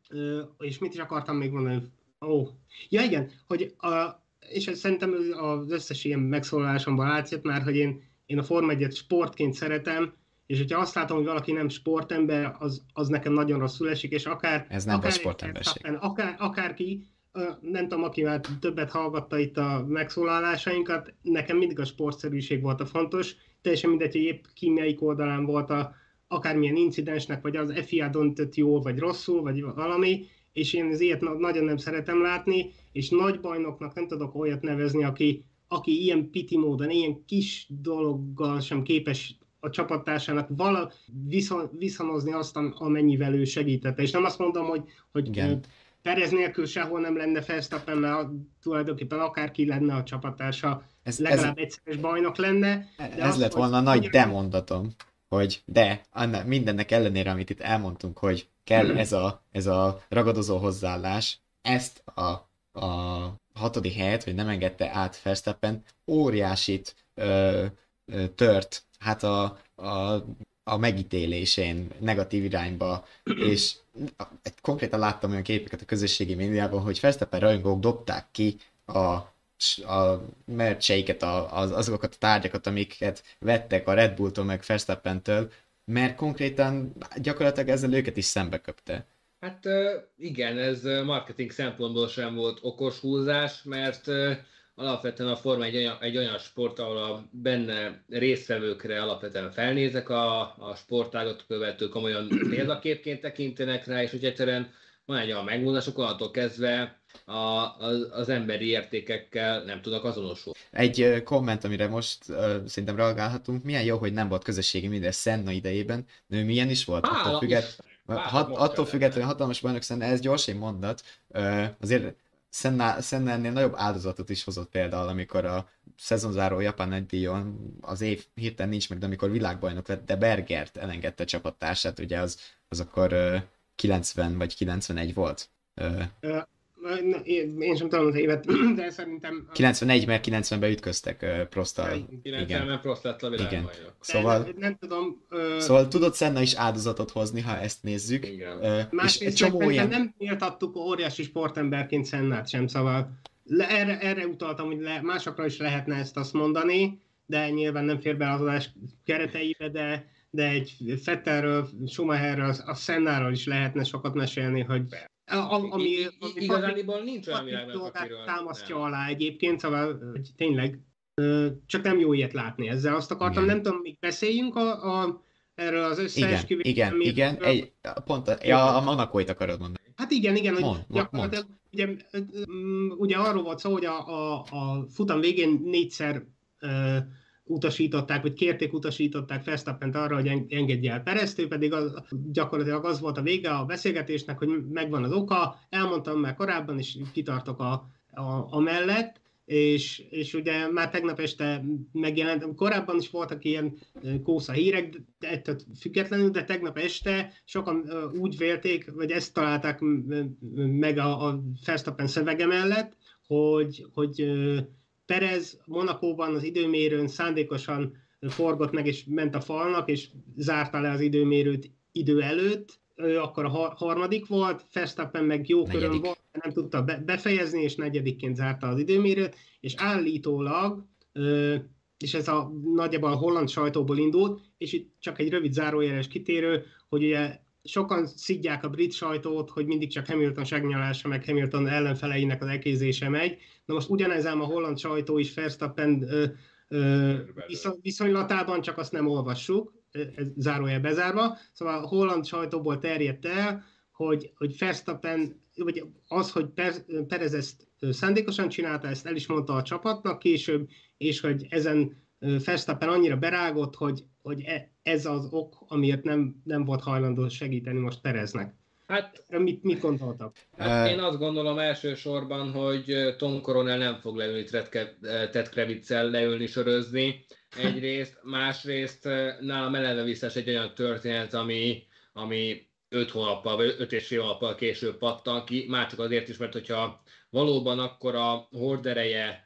Speaker 4: ö, és mit is akartam még mondani? Ó, ja igen, hogy a, és ez szerintem az összes ilyen megszólalásomban látszott már, hogy én, én a Form 1 sportként szeretem, és hogyha azt látom, hogy valaki nem sportember, az, az nekem nagyon rosszul esik, és akár...
Speaker 3: Ez nem
Speaker 4: akár
Speaker 3: sportemberség.
Speaker 4: Akár, akárki, nem tudom, aki már többet hallgatta itt a megszólalásainkat, nekem mindig a sportszerűség volt a fontos, teljesen mindegy, hogy épp ki melyik oldalán volt a, akármilyen incidensnek, vagy az FIA döntött jól, vagy rosszul, vagy valami, és én az ilyet nagyon nem szeretem látni, és nagy bajnoknak nem tudok olyat nevezni, aki, aki ilyen piti módon, ilyen kis dologgal sem képes a csapattársának vala viszon, viszonozni azt, amennyivel ő segítette. És nem azt mondom, hogy, hogy Igen. Perez nélkül sehol nem lenne Verstappen, mert tulajdonképpen akárki lenne a csapattársa, ez, legalább ez, egyszeres bajnok lenne.
Speaker 3: De ez azt, lett volna a nagy demondatom, hogy de annak, mindennek ellenére, amit itt elmondtunk, hogy kell ez a, ez a ragadozó hozzáállás, ezt a, a hatodik helyet, hogy nem engedte át Verstappen, óriásit ö, tört hát a, a, a megítélésén negatív irányba, és konkrétan láttam olyan képeket a közösségi médiában, hogy Verstappen rajongók dobták ki a, a mercseiket, a, az, azokat a tárgyakat, amiket vettek a Red Bulltól meg Verstappentől, mert konkrétan gyakorlatilag ezzel őket is szembe köpte.
Speaker 5: Hát igen, ez marketing szempontból sem volt okos húzás, mert alapvetően a Forma egy olyan, egy olyan sport, ahol a benne résztvevőkre alapvetően felnézek a, a sportágot követők, komolyan példaképként tekintenek rá, és hogy egyszerűen van egy olyan megmondások, attól kezdve a, az, az emberi értékekkel nem tudok azonosulni.
Speaker 3: Egy komment, amire most uh, szerintem reagálhatunk, milyen jó, hogy nem volt közösségi minden Senna idejében, de ő milyen is volt?
Speaker 5: Hála
Speaker 3: attól, függet, hat, attól függetlenül hatalmas bajnok Senna, ez gyorsan mondat, uh, azért Senna, Senna ennél nagyobb áldozatot is hozott például, amikor a szezonzáró japán nagydíjon az év hirtelen nincs meg, de amikor világbajnok lett, de Bergert elengedte csapattársát, ugye az, az akkor uh, 90 vagy 91 volt.
Speaker 4: Én sem tudom az évet, de szerintem...
Speaker 3: 91, mert 90-ben ütköztek uh, Prosttal.
Speaker 5: 90-ben Prost lett a Igen.
Speaker 3: Szóval,
Speaker 4: de, nem tudom...
Speaker 3: Uh, szóval tudott Senna is áldozatot hozni, ha ezt nézzük.
Speaker 5: Igen.
Speaker 3: Uh,
Speaker 4: Másrészt csomó ilyen... nem méltattuk óriási sportemberként Sennát sem, szóval le, erre, erre utaltam, hogy le, másokra is lehetne ezt azt mondani, de nyilván nem fér be az adás kereteibe, de de egy Fetterről, Schumacherről, a Sennáról is lehetne sokat mesélni, hogy
Speaker 5: a, ami, ami igazániból nincs olyan világnak, akiről
Speaker 4: támasztja nem. alá egyébként, szóval hogy tényleg csak nem jó ilyet látni ezzel. Azt akartam, igen. nem tudom, még beszéljünk a, a, erről az összeesküvés.
Speaker 3: Igen, igen, igen, egy, pont a, ja, a Monakóit akarod mondani.
Speaker 4: Hát igen, igen, mond, hogy mond, mond. Ugye, ugye arról volt szó, hogy a, a, a futam végén négyszer uh, utasították, vagy kérték, utasították Verstappent arra, hogy engedje el Perezt, ő pedig az, gyakorlatilag az volt a vége a beszélgetésnek, hogy megvan az oka, elmondtam már korábban, és kitartok a, a, a mellett, és, és ugye már tegnap este megjelent, korábban is voltak ilyen kósza hírek, de ettől függetlenül, de tegnap este sokan úgy vélték, vagy ezt találták meg a, a Verstappen szövege mellett, hogy, hogy Perez Monakóban az időmérőn szándékosan forgott meg, és ment a falnak, és zárta le az időmérőt idő előtt, ő akkor a harmadik volt, Verstappen meg jó körön volt, nem tudta befejezni, és negyedikként zárta az időmérőt, és állítólag, és ez a nagyjából a holland sajtóból indult, és itt csak egy rövid zárójeles kitérő, hogy ugye sokan szidják a brit sajtót, hogy mindig csak Hamilton segnyalása, meg Hamilton ellenfeleinek az ekézése megy. Na most ugyanez ám a holland sajtó is Verstappen ö, viszonylatában, csak azt nem olvassuk, ez zárójel bezárva. Szóval a holland sajtóból terjedt el, hogy, hogy Verstappen, vagy az, hogy Perez ezt szándékosan csinálta, ezt el is mondta a csapatnak később, és hogy ezen Verstappen annyira berágott, hogy, hogy e, ez az ok, amiért nem, nem volt hajlandó segíteni most Pereznek. Hát, mit, mit gondoltak?
Speaker 5: Hát én azt gondolom elsősorban, hogy Tom Coronel nem fog leülni Ted Krevitsel leülni sörözni egyrészt, másrészt nálam eleve visszás egy olyan történet, ami, ami öt hónappal, vagy öt és fél hónappal később pattan ki, már csak azért is, mert hogyha valóban akkor a hordereje,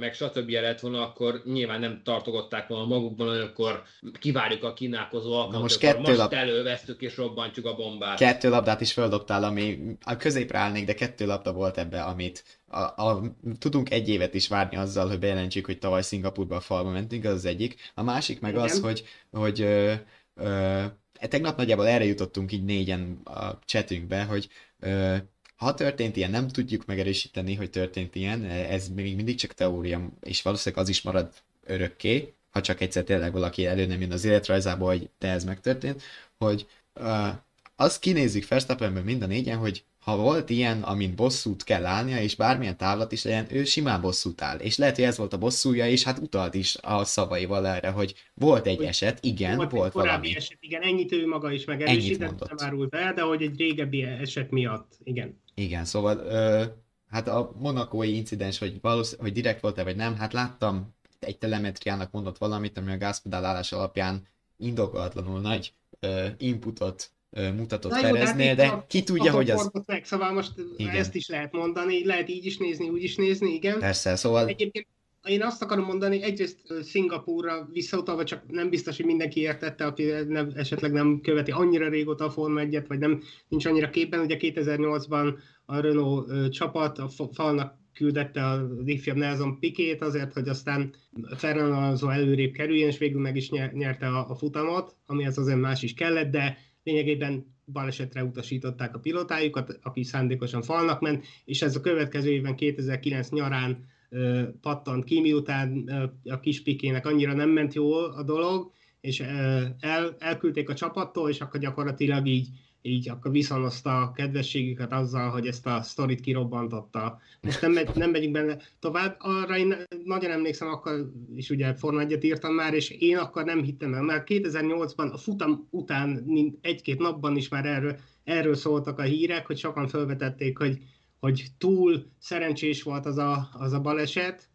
Speaker 5: meg stb. lett volna, akkor nyilván nem tartogották volna magukban, hogy akkor kivárjuk a kínálkozó alkalmat, most, kettő most lab... elővesztük és robbantjuk a bombát.
Speaker 3: Kettő labdát is földobtál, ami a középre állnék, de kettő labda volt ebbe, amit a, a, tudunk egy évet is várni azzal, hogy bejelentsük, hogy tavaly Szingapurba a falba mentünk, az az egyik. A másik meg Igen. az, hogy, hogy ö, ö, tegnap nagyjából erre jutottunk így négyen a chatünkbe, hogy ö, ha történt ilyen, nem tudjuk megerősíteni, hogy történt ilyen, ez még mindig csak teória, és valószínűleg az is marad örökké, ha csak egyszer tényleg valaki elő nem jön az életrajzából, hogy te ez megtörtént, hogy uh, azt kinézzük Verstappenből mind a négyen, hogy ha volt ilyen, amin bosszút kell állnia, és bármilyen távlat is legyen, ő simán bosszút áll. És lehet, hogy ez volt a bosszúja, és hát utalt is a szavaival erre, hogy volt egy eset, igen, volt, volt valami.
Speaker 4: eset, igen, ennyit ő maga is megerősített, nem árult el, de hogy egy régebbi eset miatt, igen.
Speaker 3: Igen, szóval ö, hát a monakói incidens, hogy, valószín, hogy direkt volt-e vagy nem, hát láttam egy telemetriának mondott valamit, ami a gázpedál állás alapján indokolatlanul nagy ö, inputot mutatott Na Pereznél, de a, ki tudja, hogy az...
Speaker 4: Meg, szóval most igen. ezt is lehet mondani, lehet így is nézni, úgy is nézni, igen.
Speaker 3: Persze, szóval...
Speaker 4: Egyébként én azt akarom mondani, egyrészt Szingapúrra visszautalva, csak nem biztos, hogy mindenki értette, aki nem, esetleg nem követi annyira régóta a Forma 1 vagy nem nincs annyira képben. Ugye 2008-ban a Renault csapat a falnak küldette az ifjabb Nelson Pikét azért, hogy aztán Fernando Alonso előrébb kerüljön, és végül meg is nyerte a, a futamot, amihez azért más is kellett, de lényegében balesetre utasították a pilotájukat, aki szándékosan falnak ment, és ez a következő évben 2009 nyarán ö, pattant ki, miután ö, a kis Pikének annyira nem ment jól a dolog, és ö, el, elküldték a csapattól, és akkor gyakorlatilag így így akkor viszonozta a kedvességüket azzal, hogy ezt a sztorit kirobbantotta. Most nem, megy, nem megyünk benne tovább, arra én nagyon emlékszem, akkor is ugye Forma 1 írtam már, és én akkor nem hittem el, mert 2008-ban a futam után egy-két napban is már erről, erről szóltak a hírek, hogy sokan felvetették, hogy, hogy túl szerencsés volt az a, az a baleset,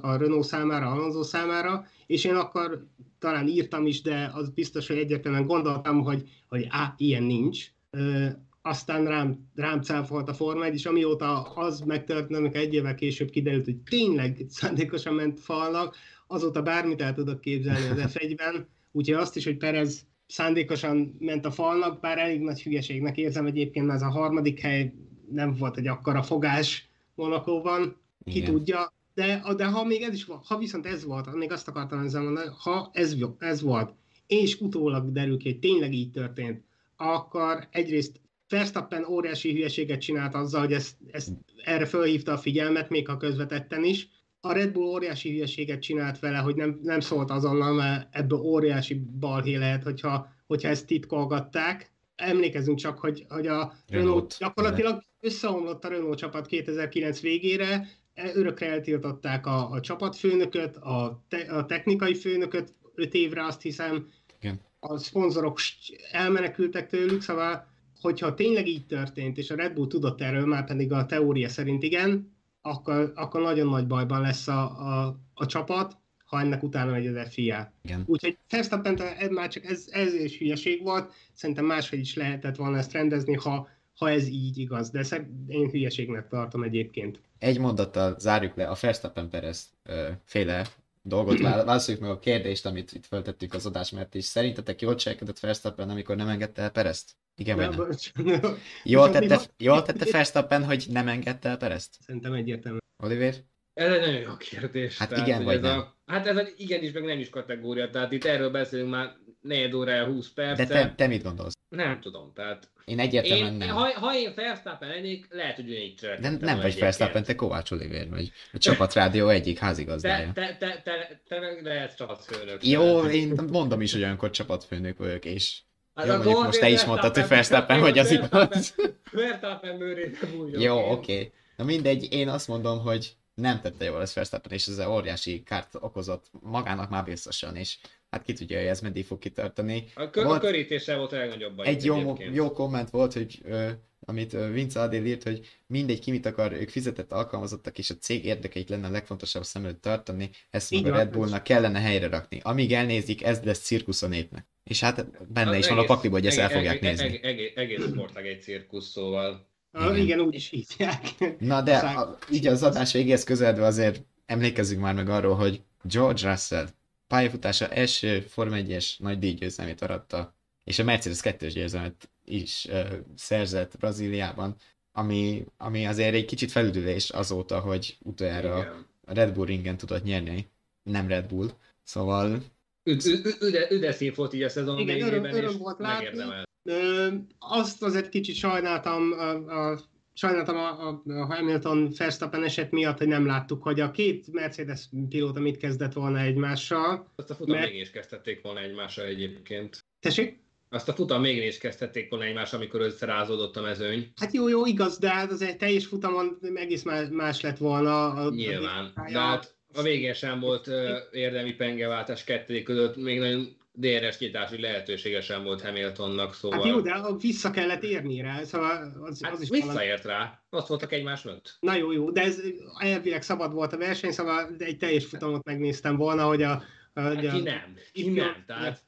Speaker 4: a Renault számára, Alonso számára, és én akkor talán írtam is, de az biztos, hogy egyértelműen gondoltam, hogy, hogy á, ilyen nincs. Aztán rám, rám cáfolt a Forma 1, és amióta az megtörtént, amikor egy évvel később kiderült, hogy tényleg szándékosan ment falnak, azóta bármit el tudok képzelni az F1-ben, úgyhogy azt is, hogy Perez szándékosan ment a falnak, bár elég nagy hülyeségnek érzem egyébként, mert ez a harmadik hely nem volt egy akkora fogás Monakóban, ki tudja, de, de ha még ez is volt, ha viszont ez volt, még azt akartam ezzel mondani, ha ez, ez volt, és utólag derül ki, hogy tényleg így történt, akkor egyrészt Verstappen óriási hülyeséget csinált azzal, hogy ezt, ezt erre felhívta a figyelmet, még ha közvetetten is. A Red Bull óriási hülyeséget csinált vele, hogy nem, nem szólt azonnal, mert ebből óriási balhé lehet, hogyha, hogyha ezt titkolgatták. Emlékezünk csak, hogy, hogy a Renault, Renault gyakorlatilag összeomlott a Renault csapat 2009 végére, örökre eltiltották a, a csapatfőnököt, a, te, a technikai főnököt öt évre azt hiszem, Igen. a szponzorok elmenekültek tőlük, szóval hogyha tényleg így történt, és a Red Bull tudott erről, már pedig a teória szerint igen, akkor, akkor nagyon nagy bajban lesz a, a, a csapat, ha ennek utána megy az FIA. Igen. Úgyhogy Verstappen már csak ez, ez is hülyeség volt, szerintem máshogy is lehetett volna ezt rendezni, ha, ha ez így igaz, de én hülyeségnek tartom egyébként.
Speaker 3: Egy mondattal zárjuk le a Verstappen Perez féle dolgot, válaszoljuk meg a kérdést, amit itt föltettük az adás, mert is szerintetek jól cselekedett Verstappen, amikor nem engedte el Perezt? Igen, vagy nem? Jól tette, jól tette Verstappen, hogy nem engedte el Perezt?
Speaker 4: Szerintem egyértelmű.
Speaker 3: Oliver?
Speaker 5: Ez egy nagyon jó kérdés.
Speaker 3: Hát tehát, igen, vagy
Speaker 5: ez
Speaker 3: nem?
Speaker 5: A, hát ez egy igen is, meg nem is kategória. Tehát itt erről beszélünk már 4 órája 20 perc. De
Speaker 3: te, te mit gondolsz?
Speaker 5: Nem tudom, tehát...
Speaker 3: Én egyértelműen én, nem.
Speaker 5: Ha, ha én Verstappen lennék, lehet, hogy így
Speaker 3: De nem vagy Verstappen, te Kovács Oliver vagy. A Csapatrádió egyik házigazdája.
Speaker 5: Te, te, te, te, te meg lehet csapatfőnök.
Speaker 3: Jó, én mondom is, hogy olyankor csapatfőnök vagyok, és Hát Jó, mondjuk most te is mondtad, hogy Verstappen, hogy az igaz.
Speaker 5: Verstappen bőrére
Speaker 3: Jó, oké. Okay. Na mindegy, én azt mondom, hogy nem tette jól ez Verstappen, és ez óriási kárt okozott magának már biztosan, és hát ki tudja, hogy ez meddig fog kitartani.
Speaker 5: A, kö- volt, a körítése volt a legnagyobb
Speaker 3: Egy jó, jó komment volt, hogy ö, amit Vince Adél írt, hogy mindegy ki mit akar, ők fizetett alkalmazottak, és a cég érdekeit lenne a legfontosabb szem előtt tartani, ezt meg a Red Bullnak kellene helyre rakni. Amíg elnézik, ez lesz cirkusz a népnek. És hát benne az is egész, van a pakliba, hogy ezt egész, el fogják egész, nézni.
Speaker 5: Egész, egész sportág egy cirkusz, szóval
Speaker 4: igen, igen úgy is hívják.
Speaker 3: Na de a, így az adás végéhez közeledve azért emlékezzünk már meg arról, hogy George Russell pályafutása első Form 1-es nagy díjgyőzelmét aratta, és a Mercedes 2-es győzelmet is uh, szerzett Brazíliában, ami, ami azért egy kicsit felüdülés azóta, hogy utoljára Igen. a Red Bull ringen tudott nyerni, nem Red Bull, szóval...
Speaker 5: Üde szép volt így a szezon Igen, végében, öröm, öröm volt látni.
Speaker 4: Ö, azt azért kicsit sajnáltam a, a sajnáltam a, a, a Hamilton Verstappen eset miatt, hogy nem láttuk, hogy a két Mercedes pilóta mit kezdett volna egymással.
Speaker 5: Azt a futam mert... még is kezdették volna egymással egyébként.
Speaker 4: Tessék?
Speaker 5: Azt a futam még is kezdhették volna egymás, amikor összerázódott a mezőny.
Speaker 4: Hát jó, jó, igaz, de hát az egy teljes futamon egész más lett volna.
Speaker 5: A, Nyilván, a, de hát a végén sem volt uh, érdemi pengeváltás kettőjük között, még nagyon DRS nyitási lehetősége sem volt Hamiltonnak, szóval...
Speaker 4: Hát jó, de vissza kellett érni rá, szóval az,
Speaker 5: hát
Speaker 4: az is
Speaker 5: visszaért valami... rá, ott voltak egymás mögött.
Speaker 4: Na jó, jó, de ez elvileg szabad volt a verseny, szóval egy teljes futamot megnéztem volna, hogy a...
Speaker 5: a, hát ki nem, ki nem, tehát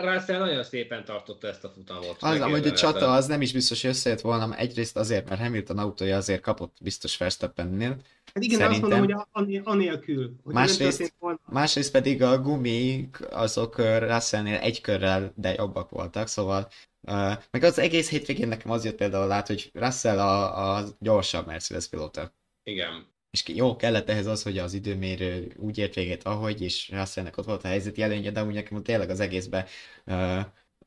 Speaker 5: Russell nagyon szépen tartotta ezt a futamot.
Speaker 3: Az, hogy a csata az nem is biztos, hogy összejött volna, egyrészt azért, mert Hamilton autója azért kapott biztos Verstappennél.
Speaker 4: Hát igen, Szerintem. azt mondom, hogy anélkül. Hogy
Speaker 3: másrészt, másrészt pedig a gumik azok Russellnél egy körrel, de jobbak voltak, szóval uh, meg az egész hétvégén nekem az jött például lát, hogy Russell a, a gyorsabb Mercedes pilóta.
Speaker 5: Igen.
Speaker 3: És jó, kellett ehhez az, hogy az időmérő úgy ért véget, ahogy, és Russellnek ott volt a helyzeti előnye, de úgy nekem tényleg az egészben uh,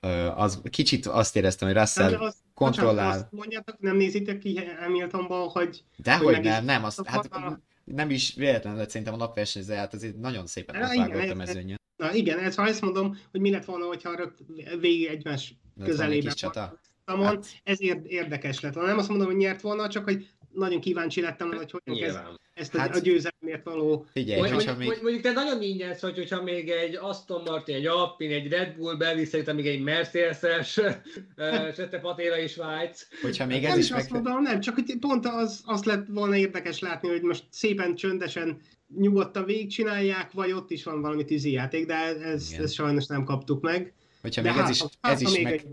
Speaker 3: uh, az, kicsit azt éreztem, hogy Russell
Speaker 4: De azt,
Speaker 3: kontrollál.
Speaker 4: bocsánat, azt mondjátok, nem nézitek ki Hamiltonban, hogy
Speaker 3: Dehogy
Speaker 4: is
Speaker 3: nem, nem, azt, hát
Speaker 4: volna-
Speaker 3: nem is véletlenül lett szerintem a napversenyző, hát azért nagyon szépen
Speaker 4: Ja,
Speaker 3: átvágott a
Speaker 4: ez-
Speaker 3: mezőnyön.
Speaker 4: Na igen, ez, ha ezt mondom, hogy mi lett volna, hogyha rögt, végig egymás
Speaker 3: volna egy
Speaker 4: közelében
Speaker 3: kis csata.
Speaker 4: voltam,
Speaker 3: Hát-
Speaker 4: ez ér- érdekes lett volna. Nem azt mondom, hogy nyert volna, csak hogy nagyon kíváncsi lettem, hogy hogyan kezd ezt a,
Speaker 3: Hát-
Speaker 4: a győzelemért való
Speaker 3: Figyelj,
Speaker 5: Mondjuk,
Speaker 3: hogyha
Speaker 5: mondjuk,
Speaker 3: még...
Speaker 5: mondjuk te nagyon ingyensz vagy, hogyha még egy Aston Martin, egy Alpine, egy Red Bull bevisz, szerintem még egy Mercedes-es, Sette Patéra is vágysz.
Speaker 3: Hogyha még ez
Speaker 4: nem
Speaker 3: is
Speaker 4: is azt
Speaker 3: meg...
Speaker 4: mondom, nem, csak hogy pont az, az lett volna érdekes látni, hogy most szépen csöndesen nyugodtan végigcsinálják, vagy ott is van valami tűzijáték, de ez,
Speaker 3: Igen.
Speaker 4: ez sajnos nem kaptuk meg.
Speaker 3: Hogyha
Speaker 4: De
Speaker 3: még ez
Speaker 4: hát,
Speaker 3: is,
Speaker 4: hát,
Speaker 3: ez is meg,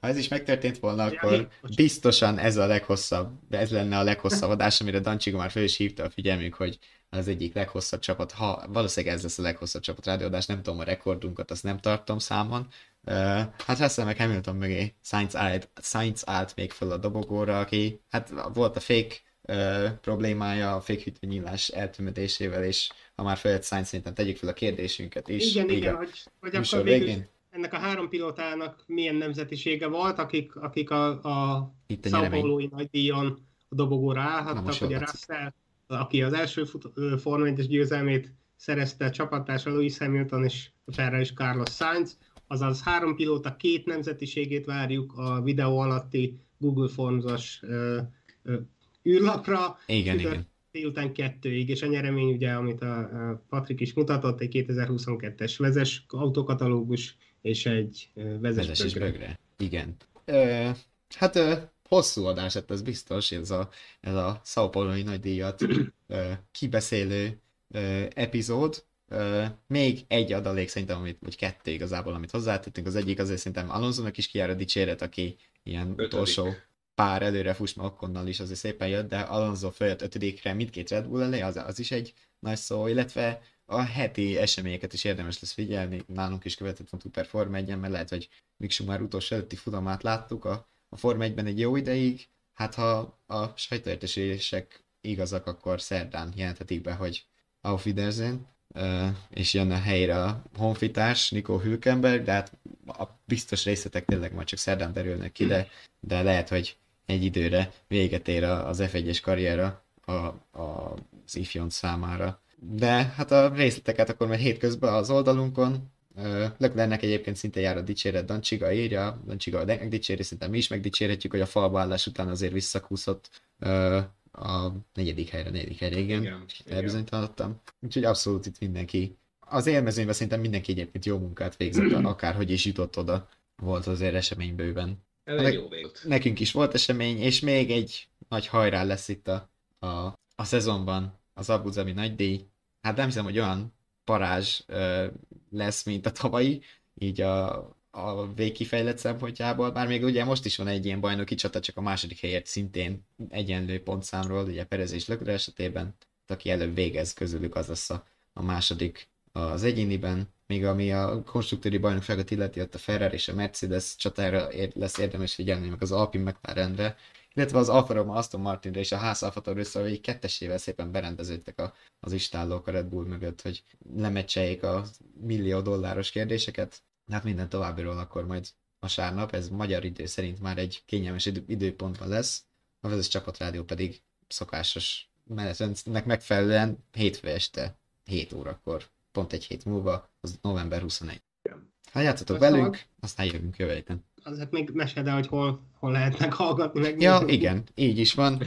Speaker 3: ha ez is megtörtént volna,
Speaker 4: Ja,
Speaker 3: akkor biztosan ez a leghosszabb, ez lenne a leghosszabb adás, amire Dancsiga már föl is hívta a figyelmünk, hogy az egyik leghosszabb csapat, ha valószínűleg ez lesz a leghosszabb csapat rádióadás, nem tudom a rekordunkat, azt nem tartom számon. Uh, hát Russell meg Hamilton mögé Sainz állt, Sainz állt még föl a dobogóra, aki hát volt a fake uh, problémája, a fake hűtőnyílás eltűnődésével, és ha már följött Sainz, szerintem tegyük fel a kérdésünket is.
Speaker 4: Igen, igen, hogy, hogy akkor végül
Speaker 3: végén.
Speaker 4: Ennek a három pilótának milyen nemzetisége volt, akik, akik a, a
Speaker 3: a.
Speaker 4: Paulo-i nagydíjon a dobogóra állhattak, ugye. Russell, aki az első Forma 1-es győzelmét szerezte, csapattársa Lewis Hamilton és a és Carlos Sainz, azaz három pilóta két nemzetiségét várjuk a videó alatti Google Forms-os űrlapra,
Speaker 3: Igen,
Speaker 4: Csütört-
Speaker 3: igen.
Speaker 4: délután kettőig, és a nyeremény ugye, amit a, a Patrik is mutatott, egy 2022-es vezes autókatalógus és egy ö, vezes
Speaker 3: Vezes és
Speaker 4: bögre.
Speaker 3: bögre. Igen. Ö, hát ö, hosszú adás lett, ez biztos, ez a, ez a São Paulo-i nagydíjat ö, kibeszélő ö, epizód. Ö, még egy adalék szerintem, amit, vagy kettő igazából, amit hozzátettünk. Az egyik azért szerintem Alonsonak is kijár a dicséret, aki ilyen
Speaker 5: Ötödik.
Speaker 3: utolsó pár előre fuss, mert Okkonnal is azért szépen jött, de Alonso följött ötödikre mindkét Red Bull elé, az, az is egy nagy szó, illetve a heti eseményeket is érdemes lesz figyelni, nálunk is követett van per Forma 1 mert lehet, hogy Mick Schumacher utolsó előtti futamát láttuk a, a Forma 1-ben egy jó ideig, hát ha a sajtóértesülések igazak, akkor szerdán jelenthetik be, hogy Auf Wiedersehen, és jön a helyre a honfitárs, Nico Hülkenberg, de hát a biztos részletek tényleg majd csak szerdán derülnek ki, de, de lehet, hogy egy időre véget ér a- az F1-es karriera a, a, az ifjon számára. De hát a részleteket akkor majd hétközben az oldalunkon. Ö, Leclercnek egyébként szinte jár a dicséret, Dancsiga írja, Dancsiga megdicséri, szinte mi is megdicsérhetjük, hogy a falba állás után azért visszakúszott a negyedik helyre, negyedik helyre, igen,
Speaker 5: Igen,
Speaker 3: elbizonytalanodtam. Úgyhogy abszolút itt mindenki. Az élmezőnyben szerintem mindenki egyébként jó munkát végzett, akárhogy is jutott oda. Volt azért esemény bőven.
Speaker 5: Ez egy jó vég.
Speaker 3: Nekünk is volt esemény, és még egy nagy hajrá lesz itt a, a, a szezonban az Abu Dhabi nagydíj. Hát nem hiszem, hogy olyan parázs ö, lesz, mint a tavalyi, így a, a végkifejlett szempontjából, bár még ugye most is van egy ilyen bajnoki csata, csak a második helyért szintén egyenlő pontszámról, ugye Perez és Leclerc esetében, aki előbb végez közülük, az lesz a, a második az egyéniben, még ami a konstruktúri bajnokságot illeti, ott a Ferrari és a Mercedes csatára ér, lesz érdemes figyelni, meg az Alpine McLarenre, illetve az Alfa Romeo Aston Martinre és a Haas Alfa Tauri szóval így kettesével szépen berendeződtek a, az istállók a Red Bull mögött, hogy lemecseljék a millió dolláros kérdéseket. Hát minden továbbiról akkor majd vasárnap, ez magyar idő szerint már egy kényelmes idő, időpontban lesz, a vezes csapatrádió pedig szokásos menetrendnek megfelelően hétfő este 7 órakor, pont egy hét múlva, az november 21. Ha játszatok velünk, aztán jövünk jövő héten.
Speaker 4: Azért még meséld el, hogy hol, hol lehetnek hallgatni, meg
Speaker 3: Ja, igen, így is van.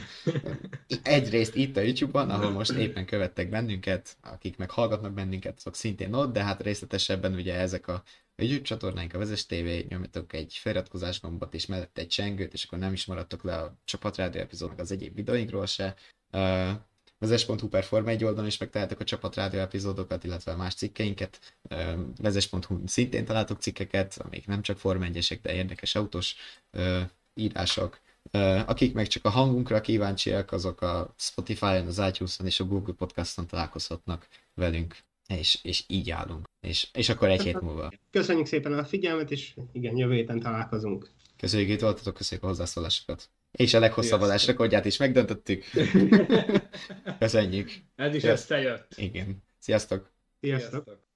Speaker 3: Egyrészt itt a YouTube-on, ahol most éppen követtek bennünket, akik meg hallgatnak bennünket, azok szintén ott, de hát részletesebben ugye ezek a a YouTube csatornáink, a Vezes TV, nyomjatok egy feliratkozás gombot és mellette egy csengőt, és akkor nem is maradtok le a csapatrádió epizódnak az egyéb videóinkról se. Uh, Vezes.hu per Forma 1 oldalon is megtaláltok a csapatrádió epizódokat, illetve más cikkeinket. Uh, Vezes.hu szintén találtok cikkeket, amik nem csak Forma 1 de érdekes autós írások. Akik meg csak a hangunkra kíváncsiak, azok a Spotify-on, az iTunes-on és a Google Podcast-on találkozhatnak velünk, és, és így állunk. És, és akkor egy hét múlva.
Speaker 4: Köszönjük szépen a figyelmet, és igen, jövő héten találkozunk.
Speaker 3: Köszönjük, itt voltatok, köszönjük a hozzászólásokat. És a leghosszabb adás rekordját is megdöntöttük. Köszönjük.
Speaker 5: Ez is
Speaker 3: Sziasztok.
Speaker 5: összejött.
Speaker 3: Igen. Sziasztok.
Speaker 4: Sziasztok!
Speaker 5: Sziasztok.